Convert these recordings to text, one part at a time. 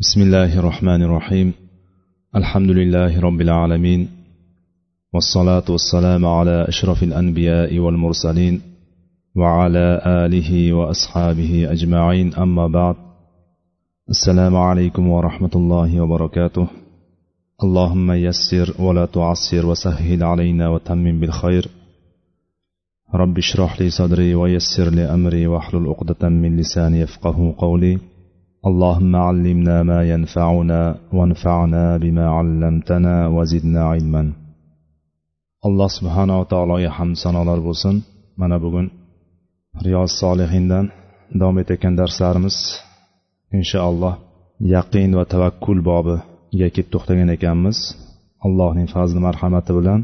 بسم الله الرحمن الرحيم. الحمد لله رب العالمين. والصلاة والسلام على أشرف الأنبياء والمرسلين وعلى آله وأصحابه أجمعين. أما بعد السلام عليكم ورحمة الله وبركاته. اللهم يسر ولا تعسر وسهل علينا وتمم بالخير. رب اشرح لي صدري ويسر لي أمري واحلل عقدة من لساني يفقه قولي. اللهم علمنا ما ينفعنا وانفعنا بما علمتنا وزدنا علما alloh subhanava taologa hamd sanolar bo'lsin mana bugun riyoz solihindan davom etayotgan darslarimiz inshaalloh yaqin va tavakkul bobiga kelib to'xtagan ekanmiz allohning fazli marhamati bilan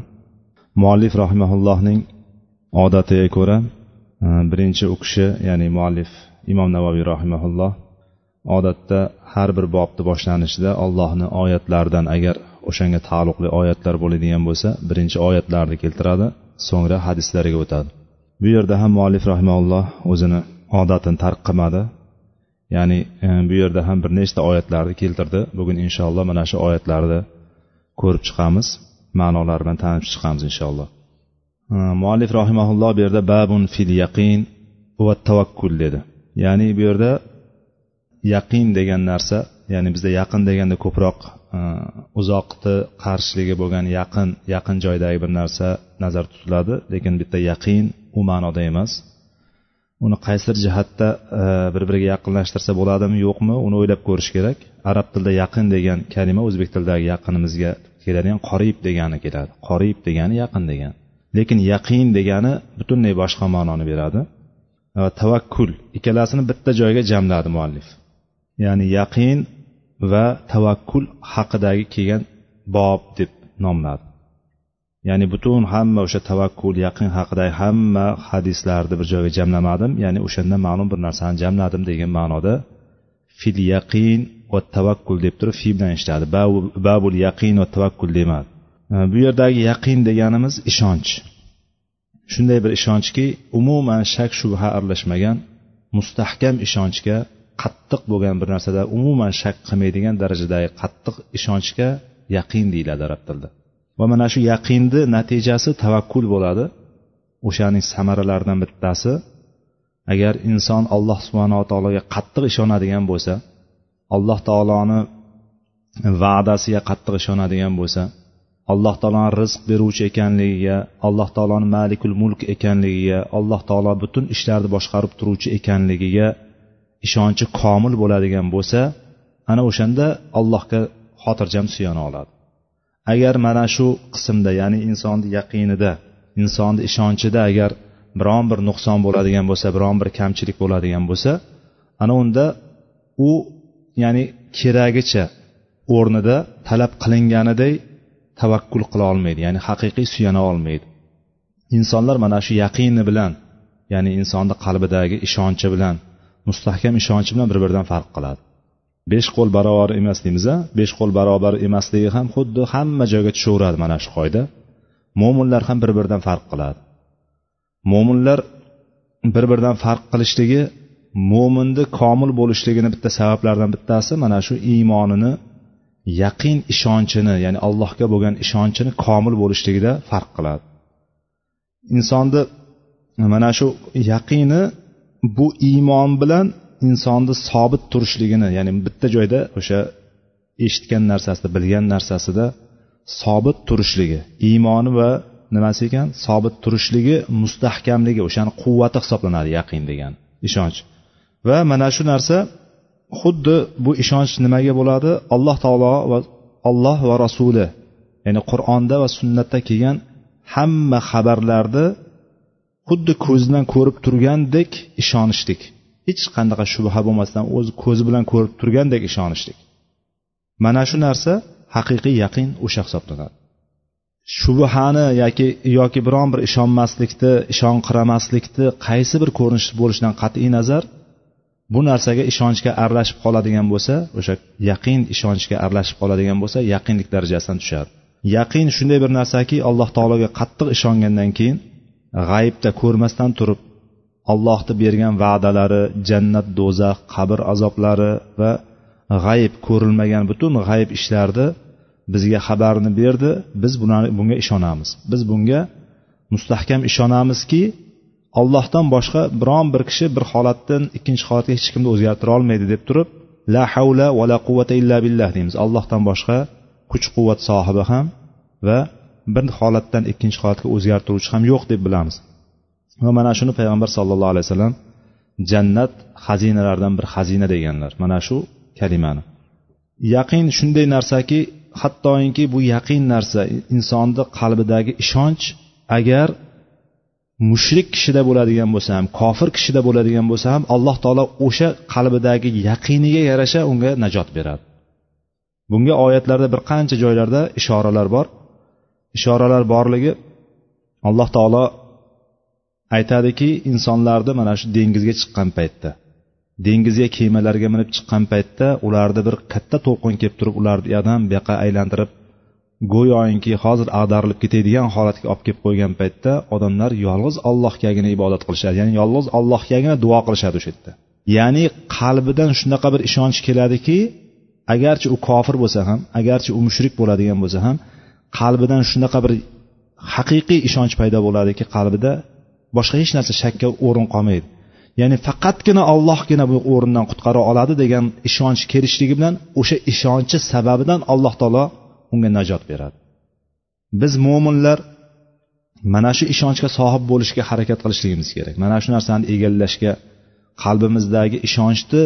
muallif rahimaullohning odatiga ko'ra birinchi u kishi ya'ni muallif imom navoiy rahimaulloh odatda har bir bobni boshlanishida allohni oyatlaridan agar o'shanga taalluqli oyatlar bo'ladigan bo'lsa birinchi oyatlarni keltiradi so'ngra hadislarga o'tadi. Bu yerda ham muallif rahimaulloh o'zini odatini tark qilmadi. Ya'ni e, bu yerda ham bir nechta oyatlarni keltirdi. Bugun inshaalloh mana shu oyatlarni ko'rib chiqamiz. Ma'nolari bilan tanib chiqamiz inshaalloh. E, muallif rahimaulloh bu yerda babun fil yaqin va tavakkul dedi. Ya'ni bu yerda yaqin degan narsa ya'ni bizda yaqin deganda ko'proq e, uzoqni qarshiligi bo'lgan yaqin yaqin joydagi bir narsa nazarda tutiladi lekin bitta yaqin u ma'noda emas. Uni qaysidir jihatda e, bir biriga yaqinlashtirsa bo'ladimi yo'qmi uni o'ylab ko'rish kerak. Arab tilida yaqin degan kalima o'zbek tilidagi yaqinimizga keladigan qorib degani keladi. Qorib degani yaqin degani lekin yaqin degani butunlay boshqa ma'noni beradi. Va tavakkul ikkalasini bitta joyga jamladi muallif. Ya'ni yaqin va tavakkul haqidagi kelgan bob deb nomladi. Ya'ni butun hamma o'sha tavakkul yaqin haqidagi hamma hadislarni bir joyga jamlamadim. Ya'ni o'shanda ma'lum bir narsani jamladim degan ma'noda fil yaqin va tavakkul deb turib fi bilan ishladi babul yaqin va tavakkul demadi. Bu yerdagi yaqin deganimiz ishonch. Shunday bir ishonchki umuman shak shubha aralashmagan mustahkam ishonchga qattiq bo'lgan bir narsada umuman shak qilmaydigan darajadagi qattiq ishonchga yaqin deyiladi arab tilida. Va mana shu yaqinni natijasi tavakkul bo'ladi. O'shaning samaralaridan bittasi agar inson alloh subhanava taologa qattiq ishonadigan bo'lsa alloh taoloni va'dasiga qattiq ishonadigan bo'lsa alloh taoloni rizq beruvchi ekanligiga alloh taoloni malikul mulk ekanligiga alloh taolo butun ishlarni boshqarib turuvchi ekanligiga ishonchi komil bo'ladigan bo'lsa ana o'shanda allohga xotirjam suyana oladi. Agar mana shu qismda ya'ni insonni yaqinida insonni ishonchida agar biron bir nuqson bo'ladigan bo'lsa biron bir kamchilik bo'ladigan bo'lsa ana unda u ya'ni keragicha o'rnida talab qilinganiday tavakkul qila olmaydi ya'ni haqiqiy suyana olmaydi. Insonlar mana shu yaqini bilan ya'ni insonni qalbidagi ishonchi bilan mustahkam ishonchi bilan bir biridan farq qiladi. Besh qo'l barobar emas deymiz a besh qo'l barobar emasligi ham xuddi hamma joyga tushaveradi mana shu qoida mo'minlar ham bir biridan farq qiladi. Mo'minlar bir biridan farq qilishligi mo'minni komil bo'lishligini bitta sabablaridan bittasi mana shu iymonini yaqin ishonchini ya'ni allohga bo'lgan ishonchini komil bo'lishligida farq qiladi. Insonni mana shu yaqini bu iymon bilan insonni sobit turishligini ya'ni bitta joyda o'sha eshitgan narsasida bilgan narsasida sobit turishligi iymoni va nimasi ekan? Sobit turishligi mustahkamligi o'shani quvvati hisoblanadi yaqin degan ishonch. Va mana shu narsa xuddi bu ishonch nimaga bo'ladi? Alloh taolo va alloh va rasuli ya'ni qur'onda va sunnatda kelgan hamma xabarlarni xuddi ko'zidan ko'rib turgandek ishonishlik. Hech qanaqa shubha bo'lmasdan o'zi ko'zi bilan ko'rib turgandek ishonishlik. Mana shu narsa haqiqiy yaqin o'sha hisoblanadi. Shubhani yoki yoki biron bir ishonmaslikni ishonqiramaslikni qaysi bir ko'rinish bo'lishidan qat'iy nazar bu narsaga ishonchga aralashib qoladigan bo'lsa o'sha yaqin ishonchga aralashib qoladigan bo'lsa yaqinlik darajasidan tushadi. Yaqin shunday bir narsaki alloh taologa qattiq ishongandan keyin g'ayibda ko'rmasdan turib allohni bergan va'dalari jannat do'zax qabr azoblari va g'ayb ko'rilmagan butun g'ayb ishlarni bizga xabarini berdi. Biz bunga ishonamiz. Biz bunga mustahkam ishonamizki allohdan boshqa biron bir kishi bir holatdan ikkinchi holatga hech kimni o'zgartira olmaydi deb turib la havla va la quvvata illa billah deymiz. Allohdan boshqa kuch quvvat sohibi ham va bir holatdan ikkinchi holatga o'zgartiruvchi ham yo'q deb bilamiz. Va mana shuni payg'ambar sallallohu alayhi vasallam jannat xazinalaridan bir xazina deganlar. Mana shu kalimani. Yaqin shunday narsaki hattoki bu yaqin narsa insonni qalbidagi ishonch agar mushrik kishida bo'ladigan bo'lsa ham kofir kishida bo'ladigan bo'lsa ham alloh taolo o'sha qalbidagi yaqiniga yarasha unga najot beradi. Bunga oyatlarda bir qancha joylarda ishoralar bor. Ishoralar borligi alloh taolo aytadiki insonlarni mana shu dengizga chiqqan paytda dengizga kemalarga minib chiqqan paytda ularni bir katta to'lqin kelib turib ularni uyoqdan bu yoqqa aylantirib go'yoki hozir ag'darilib ketadigan holatga olib kelib qo'ygan paytda odamlar yolg'iz allohgagina ibodat qilishadi ya'ni yolg'iz allohgagina duo qilishadi o'sha yerda. Ya'ni qalbidan shunaqa bir ishonch keladiki agarchi u kofir bo'lsa ham agarchi u mushrik bo'ladigan bo'lsa ham qalbidan shunaqa bir haqiqiy ishonch paydo bo'ladiki qalbida boshqa hech narsa shakka o'rin qolmaydi. Ya'ni faqatgina ollohgina bu o'rindan qutqara oladi degan ishonch kelishligi bilan o'sha ishonchi sababidan alloh taolo unga najot beradi. Biz mo'minlar mana shu ishonchga sohib bo'lishga harakat qilishligimiz kerak. Mana shu narsani egallashga qalbimizdagi ishonchni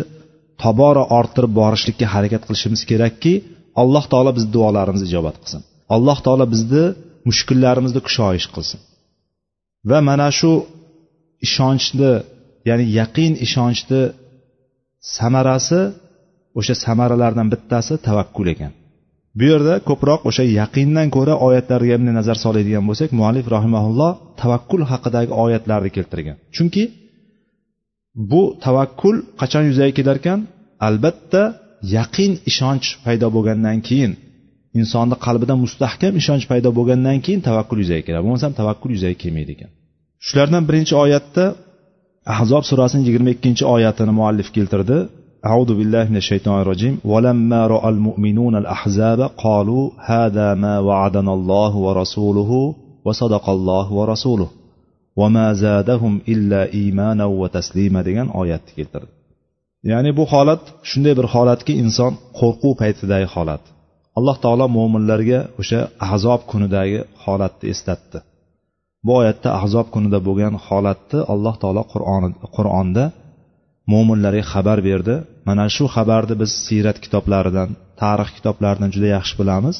tobora orttirib borishlikka harakat qilishimiz kerakki alloh taolo bizni duolarimizni ijobat qilsin. Alloh taolo bizni mushkullarimizni kushoyish qilsin. Va mana shu ishonchni ya'ni yaqin ishonchni samarasi o'sha samaralardan bittasi tavakkul ekan. Bu yerda ko'proq o'sha yaqindan ko'ra oyatlarga bunday nazar soladigan bo'lsak muallif rahimaulloh tavakkul haqidagi oyatlarni keltirgan. Chunki bu tavakkul qachon yuzaga kelarkan? Albatta yaqin ishonch paydo bo'lgandan keyin insonni qalbida mustahkam ishonch paydo bo'lgandan keyin tavakkul yuzaga keladi bo'lmasam tavakkul yuzaga kelmaydi ekan shulardan birinchi oyatda ahzob surasining yigirma ikkinchi oyatini muallif keltirdi أعوذ بالله من الشيطان الرجيم ولما رأى المؤمنون الأحزاب قالوا هذا ما وعدنا الله ورسوله وصدق الله ورسوله وما زادهم إلا إيمانا وتسليما degan oyatni keltirdi ya'ni bu holat shunday bir holatki inson qo'rquv paytidagi holat Alloh taolo mo'minlarga o'sha ahzob kunidagi holatni eslatdi. Bu oyatda ahzob kunida bo'lgan holatni alloh taolo qur'onda mo'minlarga xabar berdi. Mana shu xabarni biz siyrat kitoblaridan tarix kitoblaridan juda yaxshi bilamiz.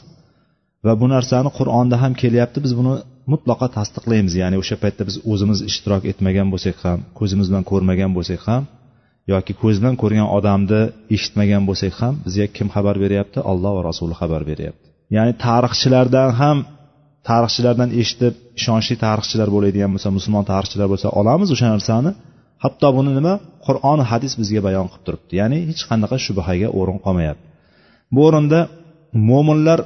Va bu narsani qur'onda ham kelyapti. Biz buni mutlaqo tasdiqlaymiz. Ya'ni o'sha paytda biz o'zimiz ishtirok etmagan bo'lsak ham ko'zimiz bilan ko'rmagan bo'lsak ham yoki ko'zidan ko'rgan odamni eshitmagan bo'lsak ham bizga kim xabar beryapti? Alloh va rasuli xabar beryapti. Ya'ni tarixchilardan ham tarixchilardan eshitib ishonchli tarixchilar bo'ladigan bo'lsa musulmon tarixchilar bo'lsa olamiz o'sha narsani. Hatto buni nima? Qur'on hadis bizga bayon qilib turibdi. Ya'ni hech qanaqa shubhaga o'rin qolmayapti. Bu o'rinda mo'minlar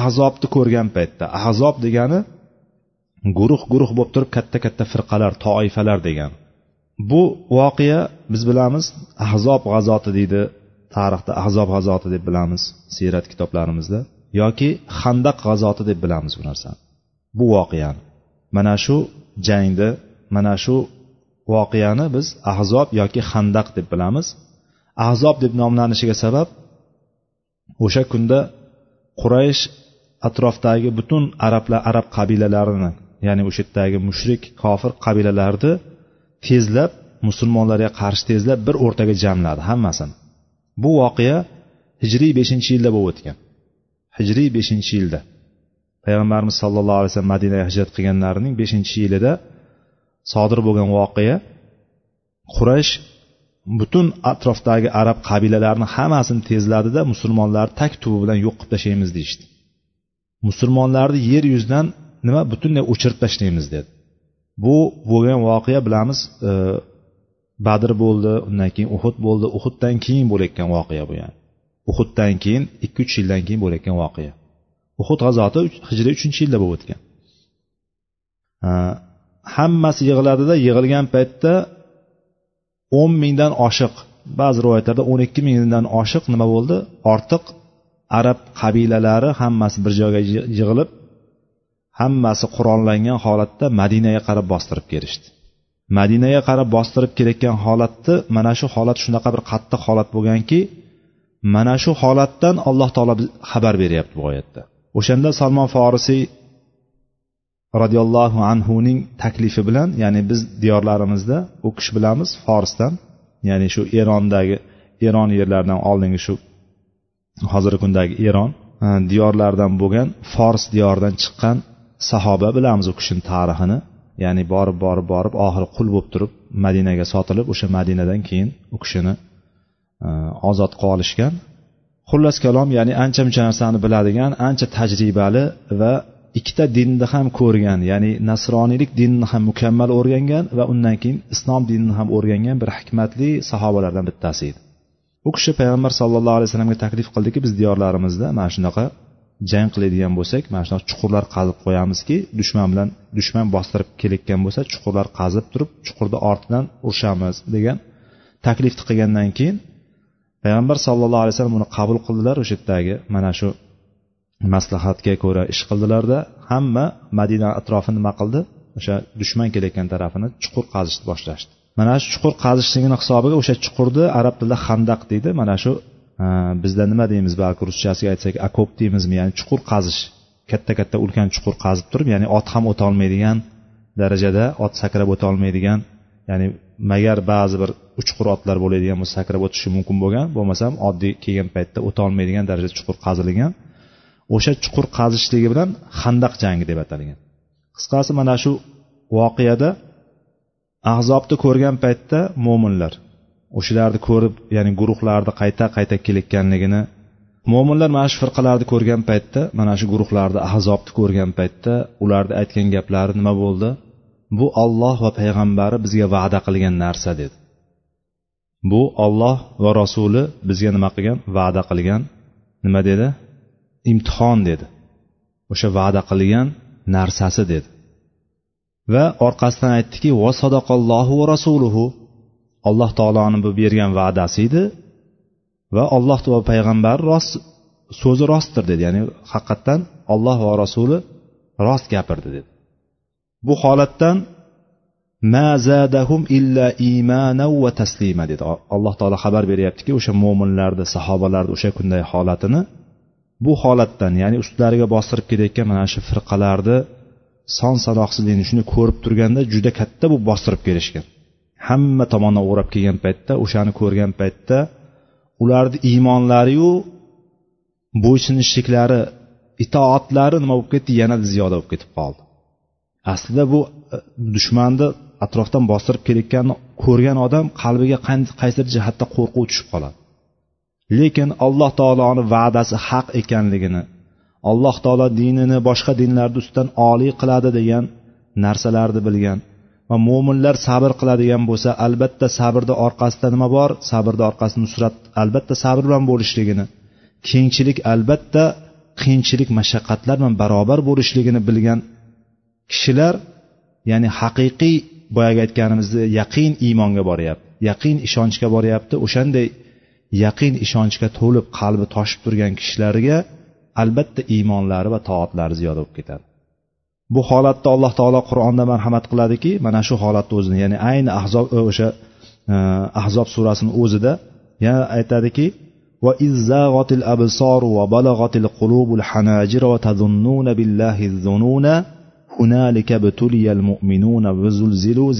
ahzobni ko'rgan paytda ahzob degani guruh guruh bo'lib turib katta katta firqalar toifalar degan. Bu voqea biz bilamiz ahzob g'azoti deydi tarixda ahzob g'azoti deb bilamiz siyrat kitoblarimizda yoki handaq g'azoti deb bilamiz bu narsani. Bu voqeani. Mana shu jangda mana shu voqeani biz ahzob yoki handaq deb bilamiz. Ahzob deb nomlanishiga sabab o'sha kunda quraysh atrofdagi butun arablar arab qabilalarini ya'ni o'sha yerdagi mushrik kofir qabilalarni tezlab musulmonlarga qarshi tezlab bir o'rtaga jamladi hammasini bu voqea hijriy beshinchi yilda bo'lib o'tgan. Hijriy beshinchi yilda. Payg'ambarimiz sallallohu alayhi vasallam madinaga hijrat qilganlarining beshinchi yilida sodir bo'lgan voqea quraysh butun atrofdagi arab qabilalarini hammasini tezladida musulmonlarni tak tubi bilan yo'q qilib tashlaymiz deyishdi. Musulmonlarni yer yuzidan nima butunlay o'chirib tashlaymiz dedi. Bu bo'lgan voqea bilamiz e, badr bo'ldi undan keyin uhud bo'ldi. Uhuddan keyin bo'layotgan voqea bu yani. Uhuddan keyin ikki uch yildan keyin bo'layotgan voqea. Uhud g'azoti hijriy uchinchi yilda bo'lib o'tgan. Hammasi yig'iladida yig'ilgan paytda o'n mingdan oshiq ba'zi rivoyatlarda o'n ikki mingdan oshiq nima bo'ldi? Ortiq arab qabilalari hammasi bir joyga yig'ilib hammasi qurollangan holatda madinaga qarab bostirib kelishdi. Madinaga qarab bostirib kelayotgan holatni mana shu holat shunaqa bir qattiq holat bo'lganki mana shu holatdan alloh taolo xabar beryapti bu oyatda. O'shanda salmon forisiy roziyallohu anhuning taklifi bilan ya'ni biz diyorlarimizda u kishi bilamiz forsdan ya'ni shu erondagi eron yerlaridan oldingi shu hozirgi kundagi eron diyorlaridan bo'lgan fors diyoridan chiqqan sahoba bilamiz u kishini tarixini. Ya'ni borib borib borib oxiri qul bo'lib turib madinaga sotilib o'sha madinadan keyin u kishini e, ozod qilib olishgan xullas kalom ya'ni ancha muncha narsani biladigan ancha tajribali va ikkita dinni ham ko'rgan ya'ni nasroniylik dinini ham mukammal o'rgangan va undan keyin islom dinini ham o'rgangan bir hikmatli sahobalardan bittasi edi. U kishi payg'ambar sallallohu alayhi vasallamga taklif qildiki biz diyorlarimizda mana shunaqa jang qiladigan bo'lsak mana shunaqa chuqurlar qazib qo'yamizki dushman bilan dushman bostirib kelayotgan bo'lsa chuqurlar qazib turib chuqurni ortidan urishamiz degan taklifni qilgandan keyin payg'ambar sallallohu alayhi vasallam buni qabul qildilar o'sha yerdagi mana shu maslahatga ko'ra ish qildilarda. Hamma madina atrofini nima qildi? O'sha dushman kelayotgan tarafini chuqur qazishni boshlashdi. Mana shu chuqur qazishligini hisobiga o'sha chuqurni arab tilida handaq deydi. Mana shu bizda nima deymiz balki ruschasiga aytsak okop deymizmi? Ya'ni chuqur qazish katta katta ulkan chuqur qazib turib ya'ni ot ham o'tolmaydigan darajada ot sakrab o'tolmaydigan ya'ni magar ba'zi bir uchqur otlar bo'ladigan bo'lsa sakrab o'tishi mumkin bo'lgan bo'lmasam oddiy kelgan paytda o'tolmaydigan darajada chuqur qazilgan. O'sha chuqur qazishligi bilan handaq jangi deb atalgan. Qisqasi mana shu voqeada ahzobni ko'rgan paytda mo'minlar o'shalarni ko'rib ya'ni guruhlarni qayta qayta kelayotganligini mo'minlar mana shu firqalarni ko'rgan paytda mana shu guruhlarni ahzobni ko'rgan paytda ularni aytgan gaplari nima bo'ldi? Bu olloh va payg'ambari bizga va'da qilgan narsa dedi. Bu olloh va rasuli bizga nima qilgan? Va'da qilgan. Nima dedi? Imtihon dedi. O'sha va'da qilgan narsasi dedi. Va orqasidan aytdiki va sadaqallohu va rasuluhu. Alloh taoloni bu bergan va'dasi edi va alloh va payg'ambar rost so'zi rostdir dedi. Ya'ni haqiqatdan olloh va rasuli rost gapirdi dedi. Bu holatdan mazadahum illa imana va taslima dedi. Alloh taolo xabar beryaptiki o'sha mo'minlarni sahobalarni o'sha kundagi holatini bu holatdan ya'ni ustlariga bostirib kelayotgan mana shu firqalarni son sanoqsizligini shuni ko'rib turganda juda katta bu bostirib kelishgan. Hamma tomondan o'rab kelgan paytda o'shani ko'rgan paytda ularni iymonlariyu bo'ysunishliklari itoatlari nima bo'lib ketdi? Yanada ziyoda bo'lib ketib qoldi. Aslida bu e, dushmanni atrofdan bostirib kelayotganini ko'rgan odam qalbiga qaysidir jihatda qo'rquv tushib qoladi. Lekin alloh taoloni va'dasi haq ekanligini alloh taolo dinini boshqa dinlarni ustidan oliy qiladi degan narsalarni bilgan va mo'minlar sabr qiladigan bo'lsa albatta sabrni orqasida nima bor? Sabrni orqasida nusrat albatta sabr bilan bo'lishligini kengchilik albatta qiyinchilik mashaqqatlar bilan barobar bo'lishligini bilgan kishilar ya'ni haqiqiy boyagi aytganimizdek yaqin iymonga boryapti yaqin ishonchga boryapti o'shanday yaqin ishonchga to'lib qalbi toshib turgan kishilarga albatta iymonlari va toatlari ziyoda bo'lib ketadi. bu holatda alloh taolo qur'onda marhamat qiladiki mana shu holatni o'zini ya'ni ayni ahzob e, o'sha e, ahzob surasini o'zida yana aytadiki va izzag'otil va balag'otil qulubul zununa mu'minuna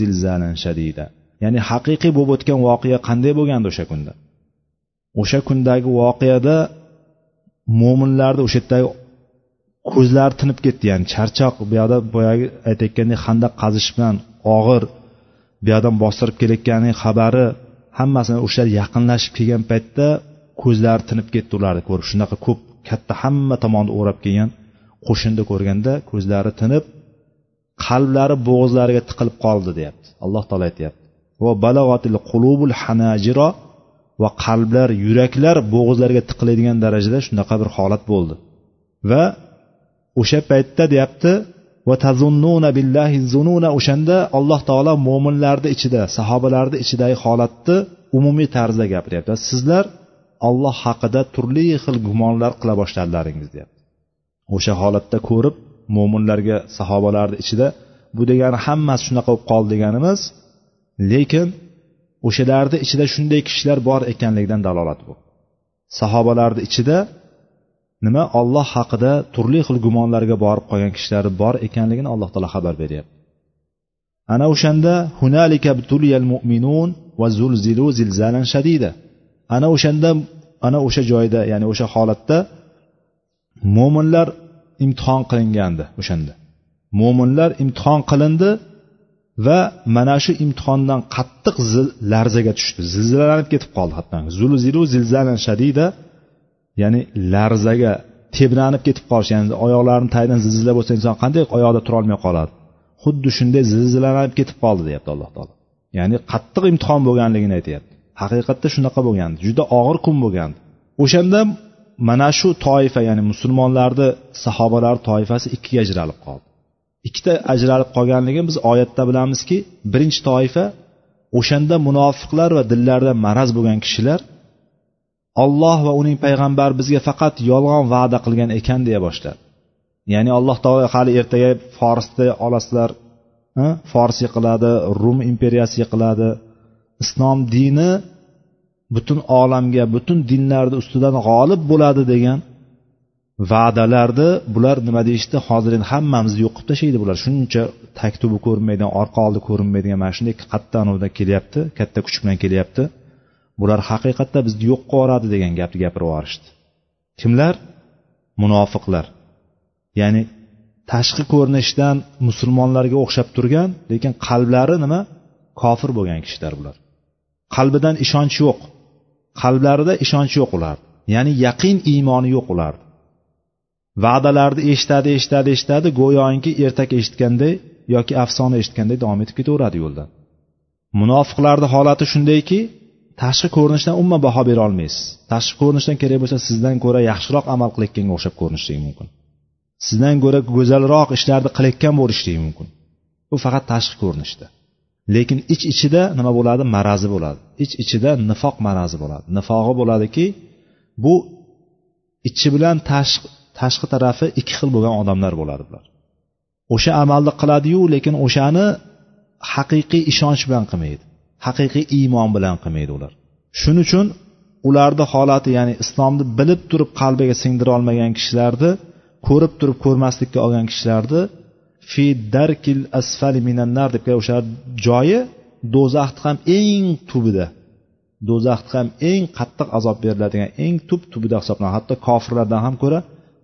zilzalan shadida. Ya'ni haqiqiy bo'lib o'tgan voqea qanday bo'lgandi o'sha kunda? O'sha kundagi voqeada mo'minlarni o'sha yerdagi ko'zlari tinib ketdi ya'ni charchoq bu yoqda boyagi aytayotgandek handaq qazish bilan og'ir bu yoqdan bostirib kelayotgani xabari hammasini o'shalar yaqinlashib kelgan paytda ko'zlari tinib ketdi ularni ko'rib. Shunaqa ko'p katta hamma tomonni o'rab kelgan qo'shinni ko'rganda ko'zlari tinib qalblari bo'g'izlariga tiqilib qoldi deyapti. Alloh taolo aytyapti. Va balag'atil qulubul hanajiro va qalblar yuraklar bo'g'izlariga tiqiladigan darajada shunaqa bir holat bo'ldi. Va o'sha paytda deyapti va tazunnuna billahi zununa o'shanda alloh taolo mo'minlarni ichida sahobalarni ichidagi holatni umumiy tarzda gapiryapti. Sizlar olloh haqida turli xil gumonlar qila boshladilaringiz deyapti. O'sha holatda ko'rib mo'minlarga sahobalarni ichida bu degani hammasi shunaqa bo'lib qoldi degani emas lekin o'shalarni ichida shunday kishilar bor ekanligidan dalolat bu sahobalarni ichida nima olloh haqida turli xil gumonlarga borib qolgan kishilar bor ekanligini alloh taolo xabar beryapti. Ana o'shanda hunalika mu'minun va zulzilu zilzalan shadida. Ana o'shanda ana o'sha joyda ya'ni o'sha holatda mo'minlar imtihon qilingandi o'shanda. Mo'minlar imtihon qilindi va mana shu imtihondan qattiq larzaga tushdi zilzalanib ketib qoldi hatto. Zulzilu zilzalan shadida ya'ni larzaga tebranib ketib qolish ya'ni oyoqlarini tagidan zilzila bo'lsa inson qanday oyoqda turolmay qoladi? Xuddi shunday zilzilalanib ketib qoldi deyapti alloh taolo. Ya'ni qattiq imtihon bo'lganligini aytyapti. Haqiqatda shunaqa bo'lgan juda og'ir kun bo'lgan o'shanda mana shu toifa ya'ni musulmonlarni sahobalar toifasi ikkiga ajralib qoldi. Ikkita ajralib qolganligini biz oyatda bilamizki birinchi toifa o'shanda munofiqlar va dillarida maraz bo'lgan kishilar olloh va uning payg'ambari bizga faqat yolg'on va'da qilgan ekan deya boshladi. Ya'ni alloh taolo hali ertaga forsni olasizlar fors yiqiladi rum imperiyasi yiqiladi. Islom dini butun olamga butun dinlarni ustidan g'olib bo'ladi degan va'dalarni bular nima deyishdi? Hozir endi hammamizni yo'q qilib tashlaydi bular. Shuncha tag tubi ko'rinmaydigan orqa oldi ko'rinmaydigan mana shunday qattiq anavdan kelyapti katta kuch bilan kelyapti. Bular haqiqatda bizni yo'q qilib yuboradi degan gapni gapirib yuborishdi. Kimlar? Munofiqlar. Ya'ni tashqi ko'rinishdan musulmonlarga o'xshab turgan lekin qalblari nima? Kofir bo'lgan kishilar bular. Qalbidan ishonch yo'q. Qalblarida ishonch yo'q ular. Ya'ni yaqin iymoni yo'q ular. Va'dalarni eshitadi eshitadi eshitadi go'yoki ertak eshitganday yoki afsona eshitganday davom etib ketaveradi yo'ldan. Munofiqlarni holati shundayki tashqi ko'rinishdan umuman baho bera olmaysiz. Tashqi ko'rinishdan kerak bo'lsa sizdan ko'ra yaxshiroq amal qilayotganga o'xshab ko'rinishligi mumkin. Sizdan ko'ra go'zalroq ishlarni qilayotgan bo'lishligi mumkin. Bu faqat tashqi ko'rinishda. Lekin ich ichida nima bo'ladi? Marazi bo'ladi. Ich ichida nifoq marazi bo'ladi. Nifog'i bo'ladiki bu ichi bilan tashqi tashqi tarafi ikki xil bo'lgan odamlar bo'ladi bular. O'sha amalni qiladiyu lekin o'shani haqiqiy ishonch bilan qilmaydi. Haqiqiy iymon bilan qilmaydi ular. Shuning uchun ularni holati ya'ni islomni bilib turib qalbiga singdira olmagan kishilarni ko'rib turib ko'rmaslikka olgan kishilarni fi darkil asfali minannar deb o'sha joyi do'zaxni ham eng tubida do'zaxni ham eng qattiq azob beriladigan eng tub tubida hisoblanadi. Hatto kofirlardan ham ko'ra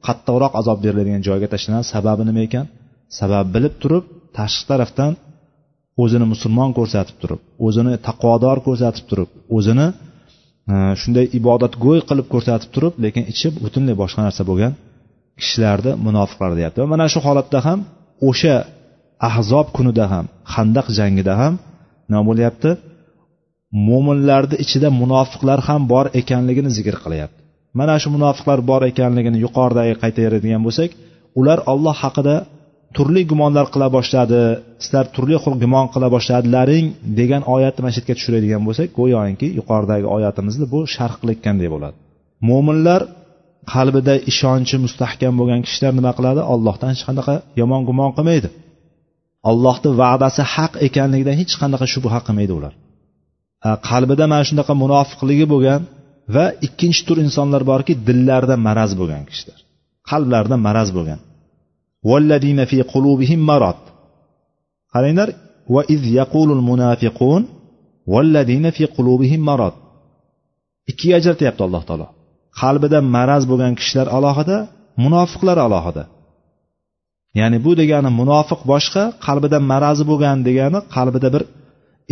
qattiqroq azob beriladigan joyga tashlanadi sababi nima ekan? Sababi bilib turib tashqi tarafdan o'zini musulmon ko'rsatib turib o'zini taqvodor ko'rsatib turib o'zini e, shunday ibodatgo'y qilib ko'rsatib turib lekin ichi butunlay boshqa narsa bo'lgan kishilarni munofiqlar deyapti. Va mana shu holatda ham o'sha ahzob kunida ham handaq jangida ham nima bo'lyapti? Mo'minlarni ichida munofiqlar ham bor ekanligini zikr qilyapti. Mana shu munofiqlar bor ekanligini yuqoridagi qaytaradigan bo'lsak ular olloh haqida turli gumonlar qila boshladi. Sizlar turli xil gumon qila boshladilaring degan oyatni mana shu yerga tushiradigan bo'lsak go'yoki yuqoridagi oyatimizni bu sharh qilayotganday bo'ladi. Mo'minlar qalbida ishonchi mustahkam bo'lgan kishilar nima qiladi? Ollohdan hech qanaqa yomon gumon qilmaydi. Allohni va'dasi haq ekanligidan hech qanaqa shubha qilmaydi ular. Qalbida mana shunaqa munofiqligi bo'lgan va ikkinchi tur insonlar borki dillarida maraz bo'lgan kishilar qalblarida maraz bo'lgan. Fi qulubihim marad qaranglar va iz yaqulul munafiqun valladina fi qulubihim marad ikkiga ajratyapti alloh taolo qalbida maraz bo'lgan kishilar alohida munofiqlar alohida ya'ni bu degani munofiq boshqa qalbida marazi bo'lgan degani qalbida bir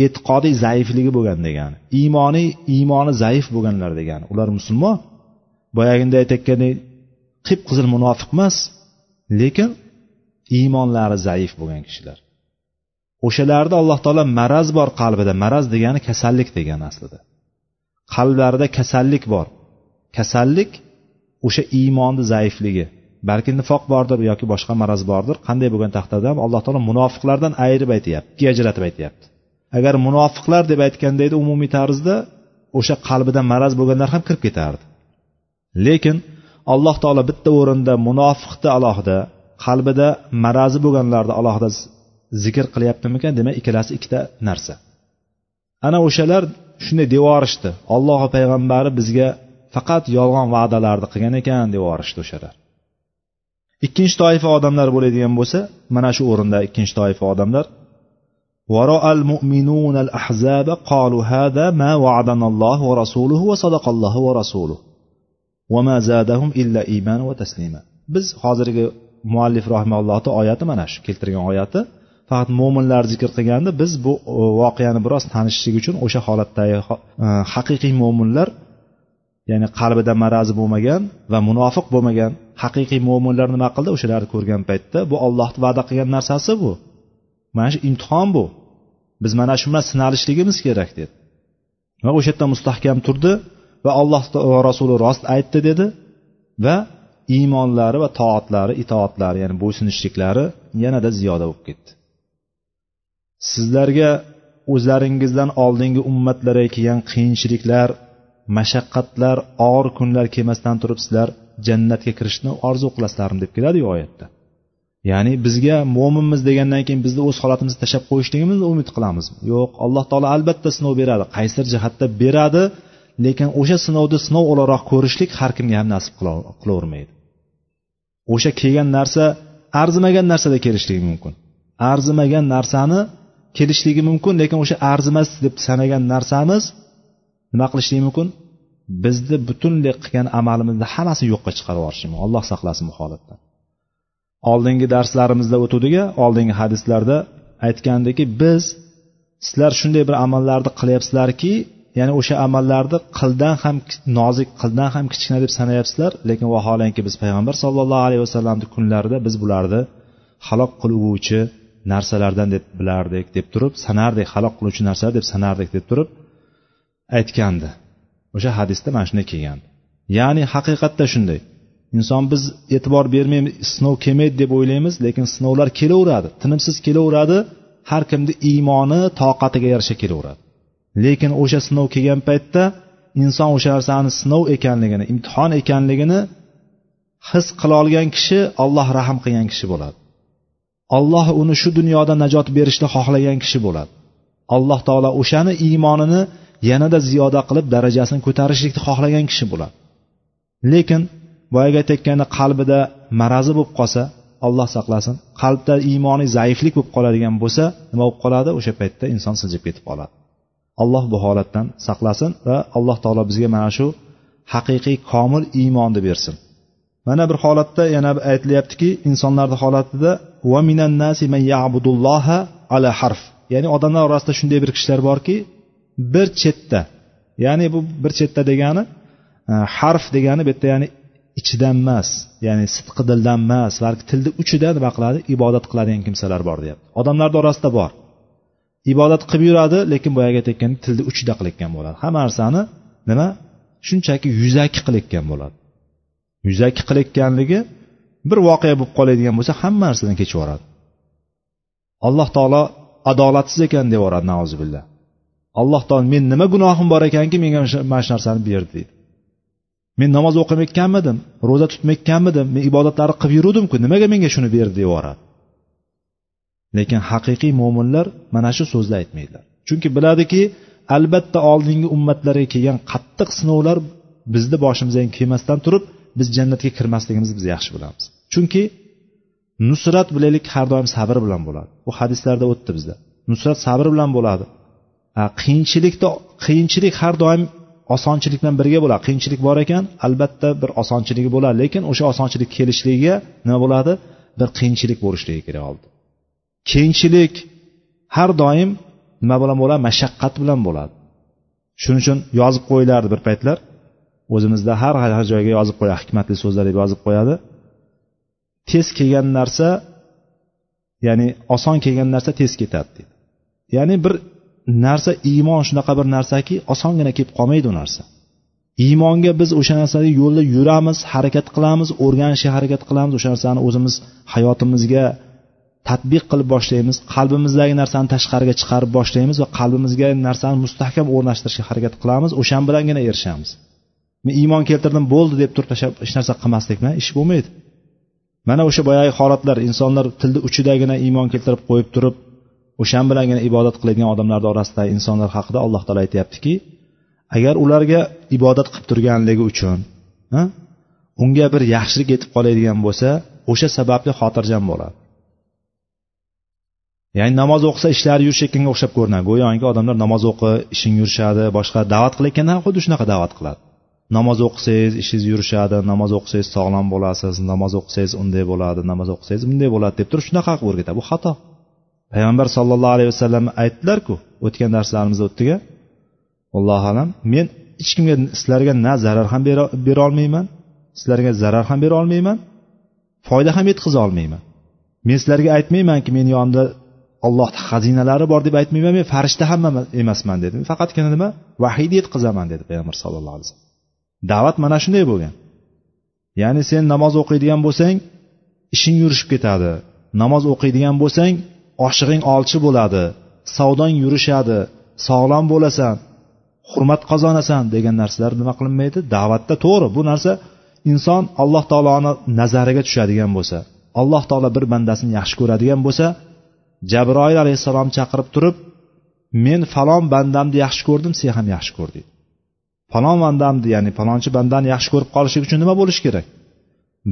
e'tiqodiy zaifligi bo'lgan degani iymoniy iymoni zaif bo'lganlar degani ular musulmon boyagida aytayotgandek qip qizil munofiq emas lekin iymonlari zaif bo'lgan kishilar. O'shalarda alloh taolo maraz bor qalbida maraz degani kasallik degani aslida. Qalblarida kasallik bor. Kasallik o'sha iymonni zaifligi balki nifoq bordir yoki boshqa maraz bordir qanday bo'lgan taqdirda ham alloh taolo munofiqlardan ayirib aytyapti ikkiga ajratib aytyapti. Agar munofiqlar deb aytganda edi umumiy tarzda o'sha qalbida maraz bo'lganlar ham kirib ketardi. Lekin alloh taolo bitta o'rinda munofiqni alohida qalbida marazi bo'lganlarni alohida zikr qilyaptimikan demak ikkalasi ikkita narsa ana o'shalar shunday devorishdi olloh va payg'ambari bizga faqat yolg'on va'dalarni qilgan ekan devorishdi o'shalar ikkinchi toifa odamlar bo'ladigan bo'lsa mana shu o'rinda ikkinchi toifa odamlar ورأى المؤمنون الأحزاب قالوا هذا ما وعدنا الله ورسوله وصدق الله ورسوله وما زادهم إلا إيمان وتسليما biz hozirgi muallif rahimallohni oyati mana shu keltirgan oyati faqat mo'minlar zikr qilganda biz bu voqeani biroz tanishishlik uchun o'sha holatdagi e, haqiqiy mo'minlar ya'ni qalbida marazi bo'lmagan va munofiq bo'lmagan haqiqiy mo'minlar nima qildi o'shalarni ko'rgan paytda bu ollohni va'da qilgan narsasi bu mana shu imtihon bu biz mana shu bilan sinalishligimiz kerak dedi va o'sha yerda mustahkam turdi Va alloh va rasuli rost aytdi dedi. Va iymonlari va toatlari itoatlari ya'ni bo'ysunishliklari yanada ziyoda bo'lib ketdi. Sizlarga o'zlaringizdan oldingi ummatlarga kelgan qiyinchiliklar mashaqqatlar og'ir kunlar kelmasdan turib sizlar jannatga kirishni orzu qilasizlarmi deb keladi oyatda. Ya'ni bizga mo'minmiz degandan keyin bizni o'z holatimizni tashlab qo'yishligimizni umid qilamiz. Yo'q alloh taolo albatta sinov beradi qaysidir jihatda beradi lekin o'sha sinovni sinov o'laroq ko'rishlik har kimga ham nasib qilavermaydi. O'sha kelgan narsa arzimagan narsada kelishligi mumkin. Arzimagan narsani kelishligi mumkin lekin o'sha arzimas deb sanagan narsamiz nima qilishligi mumkin? Bizni butunlay qilgan amalimizni hammasi yo'qqa chiqarib yuborishi mumkin. Alloh saqlasin bu holatdan oldingi darslarimizda o'tuvdik oldingi hadislarda aytgandiki biz sizlar shunday bir amallarni qilyapsizlarki ya'ni o'sha amallarni qildan ham nozik qildan ham kichkina deb sanayapsizlar lekin vaholanki biz payg'ambar sollallohu alayhi vasallamni kunlarida biz bularni halok qiluvchi narsalardan deb bilardik deb turib sanardik halok qiluvchi narsalar deb sanardik deb turib aytgandi. O'sha hadisda mana shunday kelgan. Ya'ni haqiqatda shunday. Inson biz e'tibor bermaymiz sinov kelmaydi deb o'ylaymiz lekin sinovlar kelaveradi tinimsiz kelaveradi har kimni iymoni toqatiga yarasha kelaveradi. Lekin o'sha sinov kelgan paytda inson o'sha narsani sinov ekanligini imtihon ekanligini his qila olgan kishi alloh rahm qilgan kishi bo'ladi. Alloh uni shu dunyoda najot berishni xohlagan kishi bo'ladi. Alloh taolo o'shani iymonini yanada ziyoda qilib darajasini ko'tarishlikni xohlagan kishi bo'ladi. Lekin boyagi aytayotganda qalbida marazi bo'lib qolsa alloh saqlasin. Qalbda iymoniy zaiflik bo'lib qoladigan bo'lsa nima bo'lib qoladi? O'sha paytda inson siljib ketib qoladi. Alloh bu holatdan saqlasin va alloh taolo bizga mana shu haqiqiy komil iymonni bersin. Mana bir holatda yana aytilyaptiki insonlarni holatida va minan nasi man ya'budulloha ala harf. Ya'ni odamlar orasida shunday bir kishilar borki bir chetda ya'ni bu bir chetda degani e, harf degani bu yerda ya'ni ichidan emas ya'ni sidqi dildan emas balki tilni uchida nima qiladi? Ibodat qiladigan kimsalar bor deyapti. Odamlarni orasida bor. Ibodat qilib yuradi lekin boyagi aytayotgan tilni uchida qilayotgan bo'ladi. Hamma narsani nima? Shunchaki yuzaki qilayotgan bo'ladi. Yuzaki qilayotganligi bir voqea bo'lib qoladigan bo'lsa hamma narsadan kechib yuboradi alloh taolo adolatsiz ekan deb yuboradi nauzubillah. Alloh taolo men nima gunohim bor ekanki menga mana shu narsani berdi deydi. Men namoz o'qimayotganmidim ro'za tutmayotganmidim men ibodatlarni qilib yuruvdimku nimaga menga shuni berdi deb yuboradi lekin haqiqiy mo'minlar mana shu so'zni aytmaydilar. Chunki biladiki albatta oldingi ummatlarga kelgan qattiq sinovlar bizni boshimizdan kelmasdan turib biz jannatga kirmasligimizni biz yaxshi bilamiz. Chunki nusrat bilaylik har doim sabr bilan bo'ladi. Bu hadislarda o'tdi bizda. Nusrat sabr bilan bo'ladi. Qiyinchilikda qiyinchilik har doim osonchilik bilan birga bo'ladi. Qiyinchilik bor ekan albatta bir osonchiligi bo'ladi. Lekin o'sha osonchilik kelishligiga nima bo'ladi? Bir qiyinchilik bo'lishligi kerak oldi kengchilik har doim nima bilan bo'ladi? Mashaqqat bilan bo'ladi. Shuning uchun yozib qo'yilardi bir paytlar. O'zimizda har har joyga yozib qo'yadi hikmatli so'zlar deb yozib qo'yadi. Tez kelgan narsa ya'ni oson kelgan narsa tez ketadi deydi ya'ni bir narsa iymon shunaqa bir narsaki osongina kelib qolmaydi u narsa. Iymonga biz o'sha narsani yo'lda yuramiz harakat qilamiz o'rganishga harakat qilamiz o'sha narsani o'zimiz hayotimizga tadbiq qilib boshlaymiz. Qalbimizdagi narsani tashqariga chiqarib boshlaymiz va qalbimizga narsani mustahkam o'rnashtirishga harakat qilamiz. O'shan bilangina erishamiz. Men iymon keltirdim bo'ldi deb turib tashlab hech narsa qilmaslik bilan ish bo'lmaydi. Mana o'sha boyagi holatlar insonlar tilni uchidagina iymon keltirib qo'yib turib o'shan bilangina ibodat qiladigan odamlarni orasidagi insonlar haqida alloh taolo aytyaptiki agar ularga ibodat qilib turganligi uchun unga bir yaxshilik yetib qoladigan bo'lsa o'sha sababli xotirjam bo'ladi. Ya'ni namoz o'qisa ishlari yurishayotganga o'xshab ko'rinadi go'yoki odamlar namoz o'qi ishing yurishadi boshqa da'vat qilayotganda ham xuddi shunaqa da'vat qiladi. Namoz o'qisangiz ishingiz yurishadi namoz o'qisangiz sog'lom bo'lasiz namoz o'qisangiz unday bo'ladi namoz o'qisangiz bunday bo'ladi deb turib shunaqa qilib o'rgatadi. Bu xato. Payg'ambar sollallohu alayhi vasallam aytdilarku o'tgan darslarimizda o'tdiga allohu alam men hech kimga sizlarga na zarar ham bera olmayman sizlarga zarar ham bera olmayman foyda ham yetkaza olmayman. Men sizlarga aytmaymanki meni yonimda ollohni xazinalari bor deb aytmayman men farishta ham emasman dedi faqatgina nima? Vahiyni yetkazaman dedi payg'ambar sallallohu alayhi vasallam. Da'vat mana shunday bo'lgan. Ya'ni sen namoz o'qiydigan bo'lsang ishing yurishib ketadi. Namoz o'qiydigan bo'lsang oshig'ing olchi bo'ladi. Savdong yurishadi. Sog'lom bo'lasan. Hurmat qozonasan degan narsalar nima qilinmaydi? Da'vatda to'g'ri. Bu narsa inson alloh taoloni nazariga tushadigan bo'lsa alloh taolo bir bandasini yaxshi ko'radigan bo'lsa jabroil alayhissalom chaqirib turib men falon bandamni yaxshi ko'rdim sen ham yaxshi ko'r deydi falon bandamni ya'ni falonchi bandani yaxshi ko'rib qolishlik uchun nima bo'lishi kerak?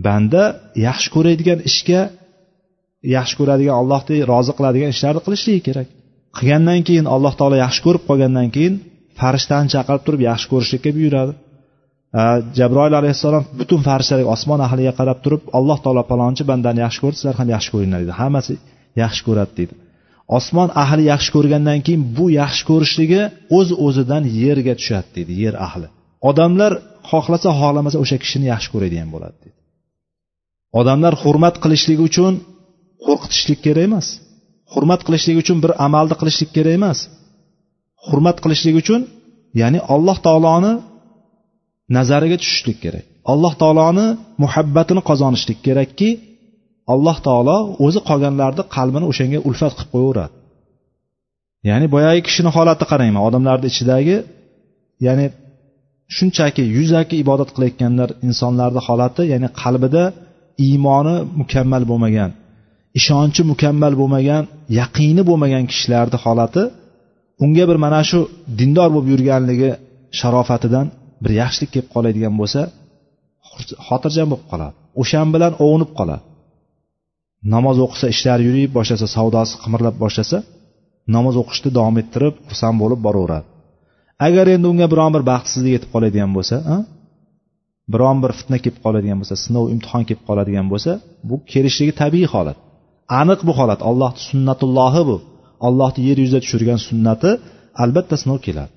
Banda yaxshi ko'radigan ishga yaxshi ko'radigan allohni rozi qiladigan ishlarni qilishligi kerak. Qilgandan keyin alloh taolo yaxshi ko'rib qolgandan keyin farishtani chaqirib turib yaxshi ko'rishlikka buyuradi. Jabroil alayhissalom butun farishtalar osmon ahliga qarab turib alloh taolo palonchi bandani yaxshi ko'rdi sizlar ham yaxshi ko'ringlar deydi hammasi yaxshi ko'radi deydi. Osmon ahli yaxshi ko'rgandan keyin bu yaxshi ko'rishligi o'z o'zidan yerga tushadi deydi yer ahli. Odamlar xohlasa xohlamasa o'sha kishini yaxshi ko'radigan bo'ladi deydi. Odamlar hurmat qilishligi uchun qo'rqitishlik kerak emas. Hurmat qilishlik uchun bir amalni qilishlik kerak emas. Hurmat qilishlik uchun ya'ni alloh taoloni nazariga tushishlik kerak. Alloh taoloni muhabbatini qozonishlik kerakki alloh taolo o'zi qolganlarni qalbini o'shanga ulfat qilib qo'yaveradi. Ya'ni boyagi kishini holati qarangman odamlarni ichidagi ya'ni shunchaki yuzaki ibodat qilayotganlar insonlarni holati ya'ni qalbida iymoni mukammal bo'lmagan ishonchi mukammal bo'lmagan yaqini bo'lmagan kishilarni holati unga bir mana shu dindor bo'lib yurganligi sharofatidan bir yaxshilik kelib qoladigan bo'lsa xotirjam bo'lib qoladi. O'shan bilan ovunib qoladi. Namoz o'qisa ishlari yurib boshlasa savdosi qimirlab boshlasa namoz o'qishni davom ettirib xursand bo'lib boraveradi. Agar endi unga biron bir baxtsizlik yetib qoladigan bo'lsa biron bir fitna kelib qoladigan bo'lsa sinov imtihon kelib qoladigan bo'lsa bu kelishligi tabiiy holat. Aniq bu holat. Allohni sunnatullohi bu. Allohni yer yuzida tushirgan sunnati albatta sinov keladi.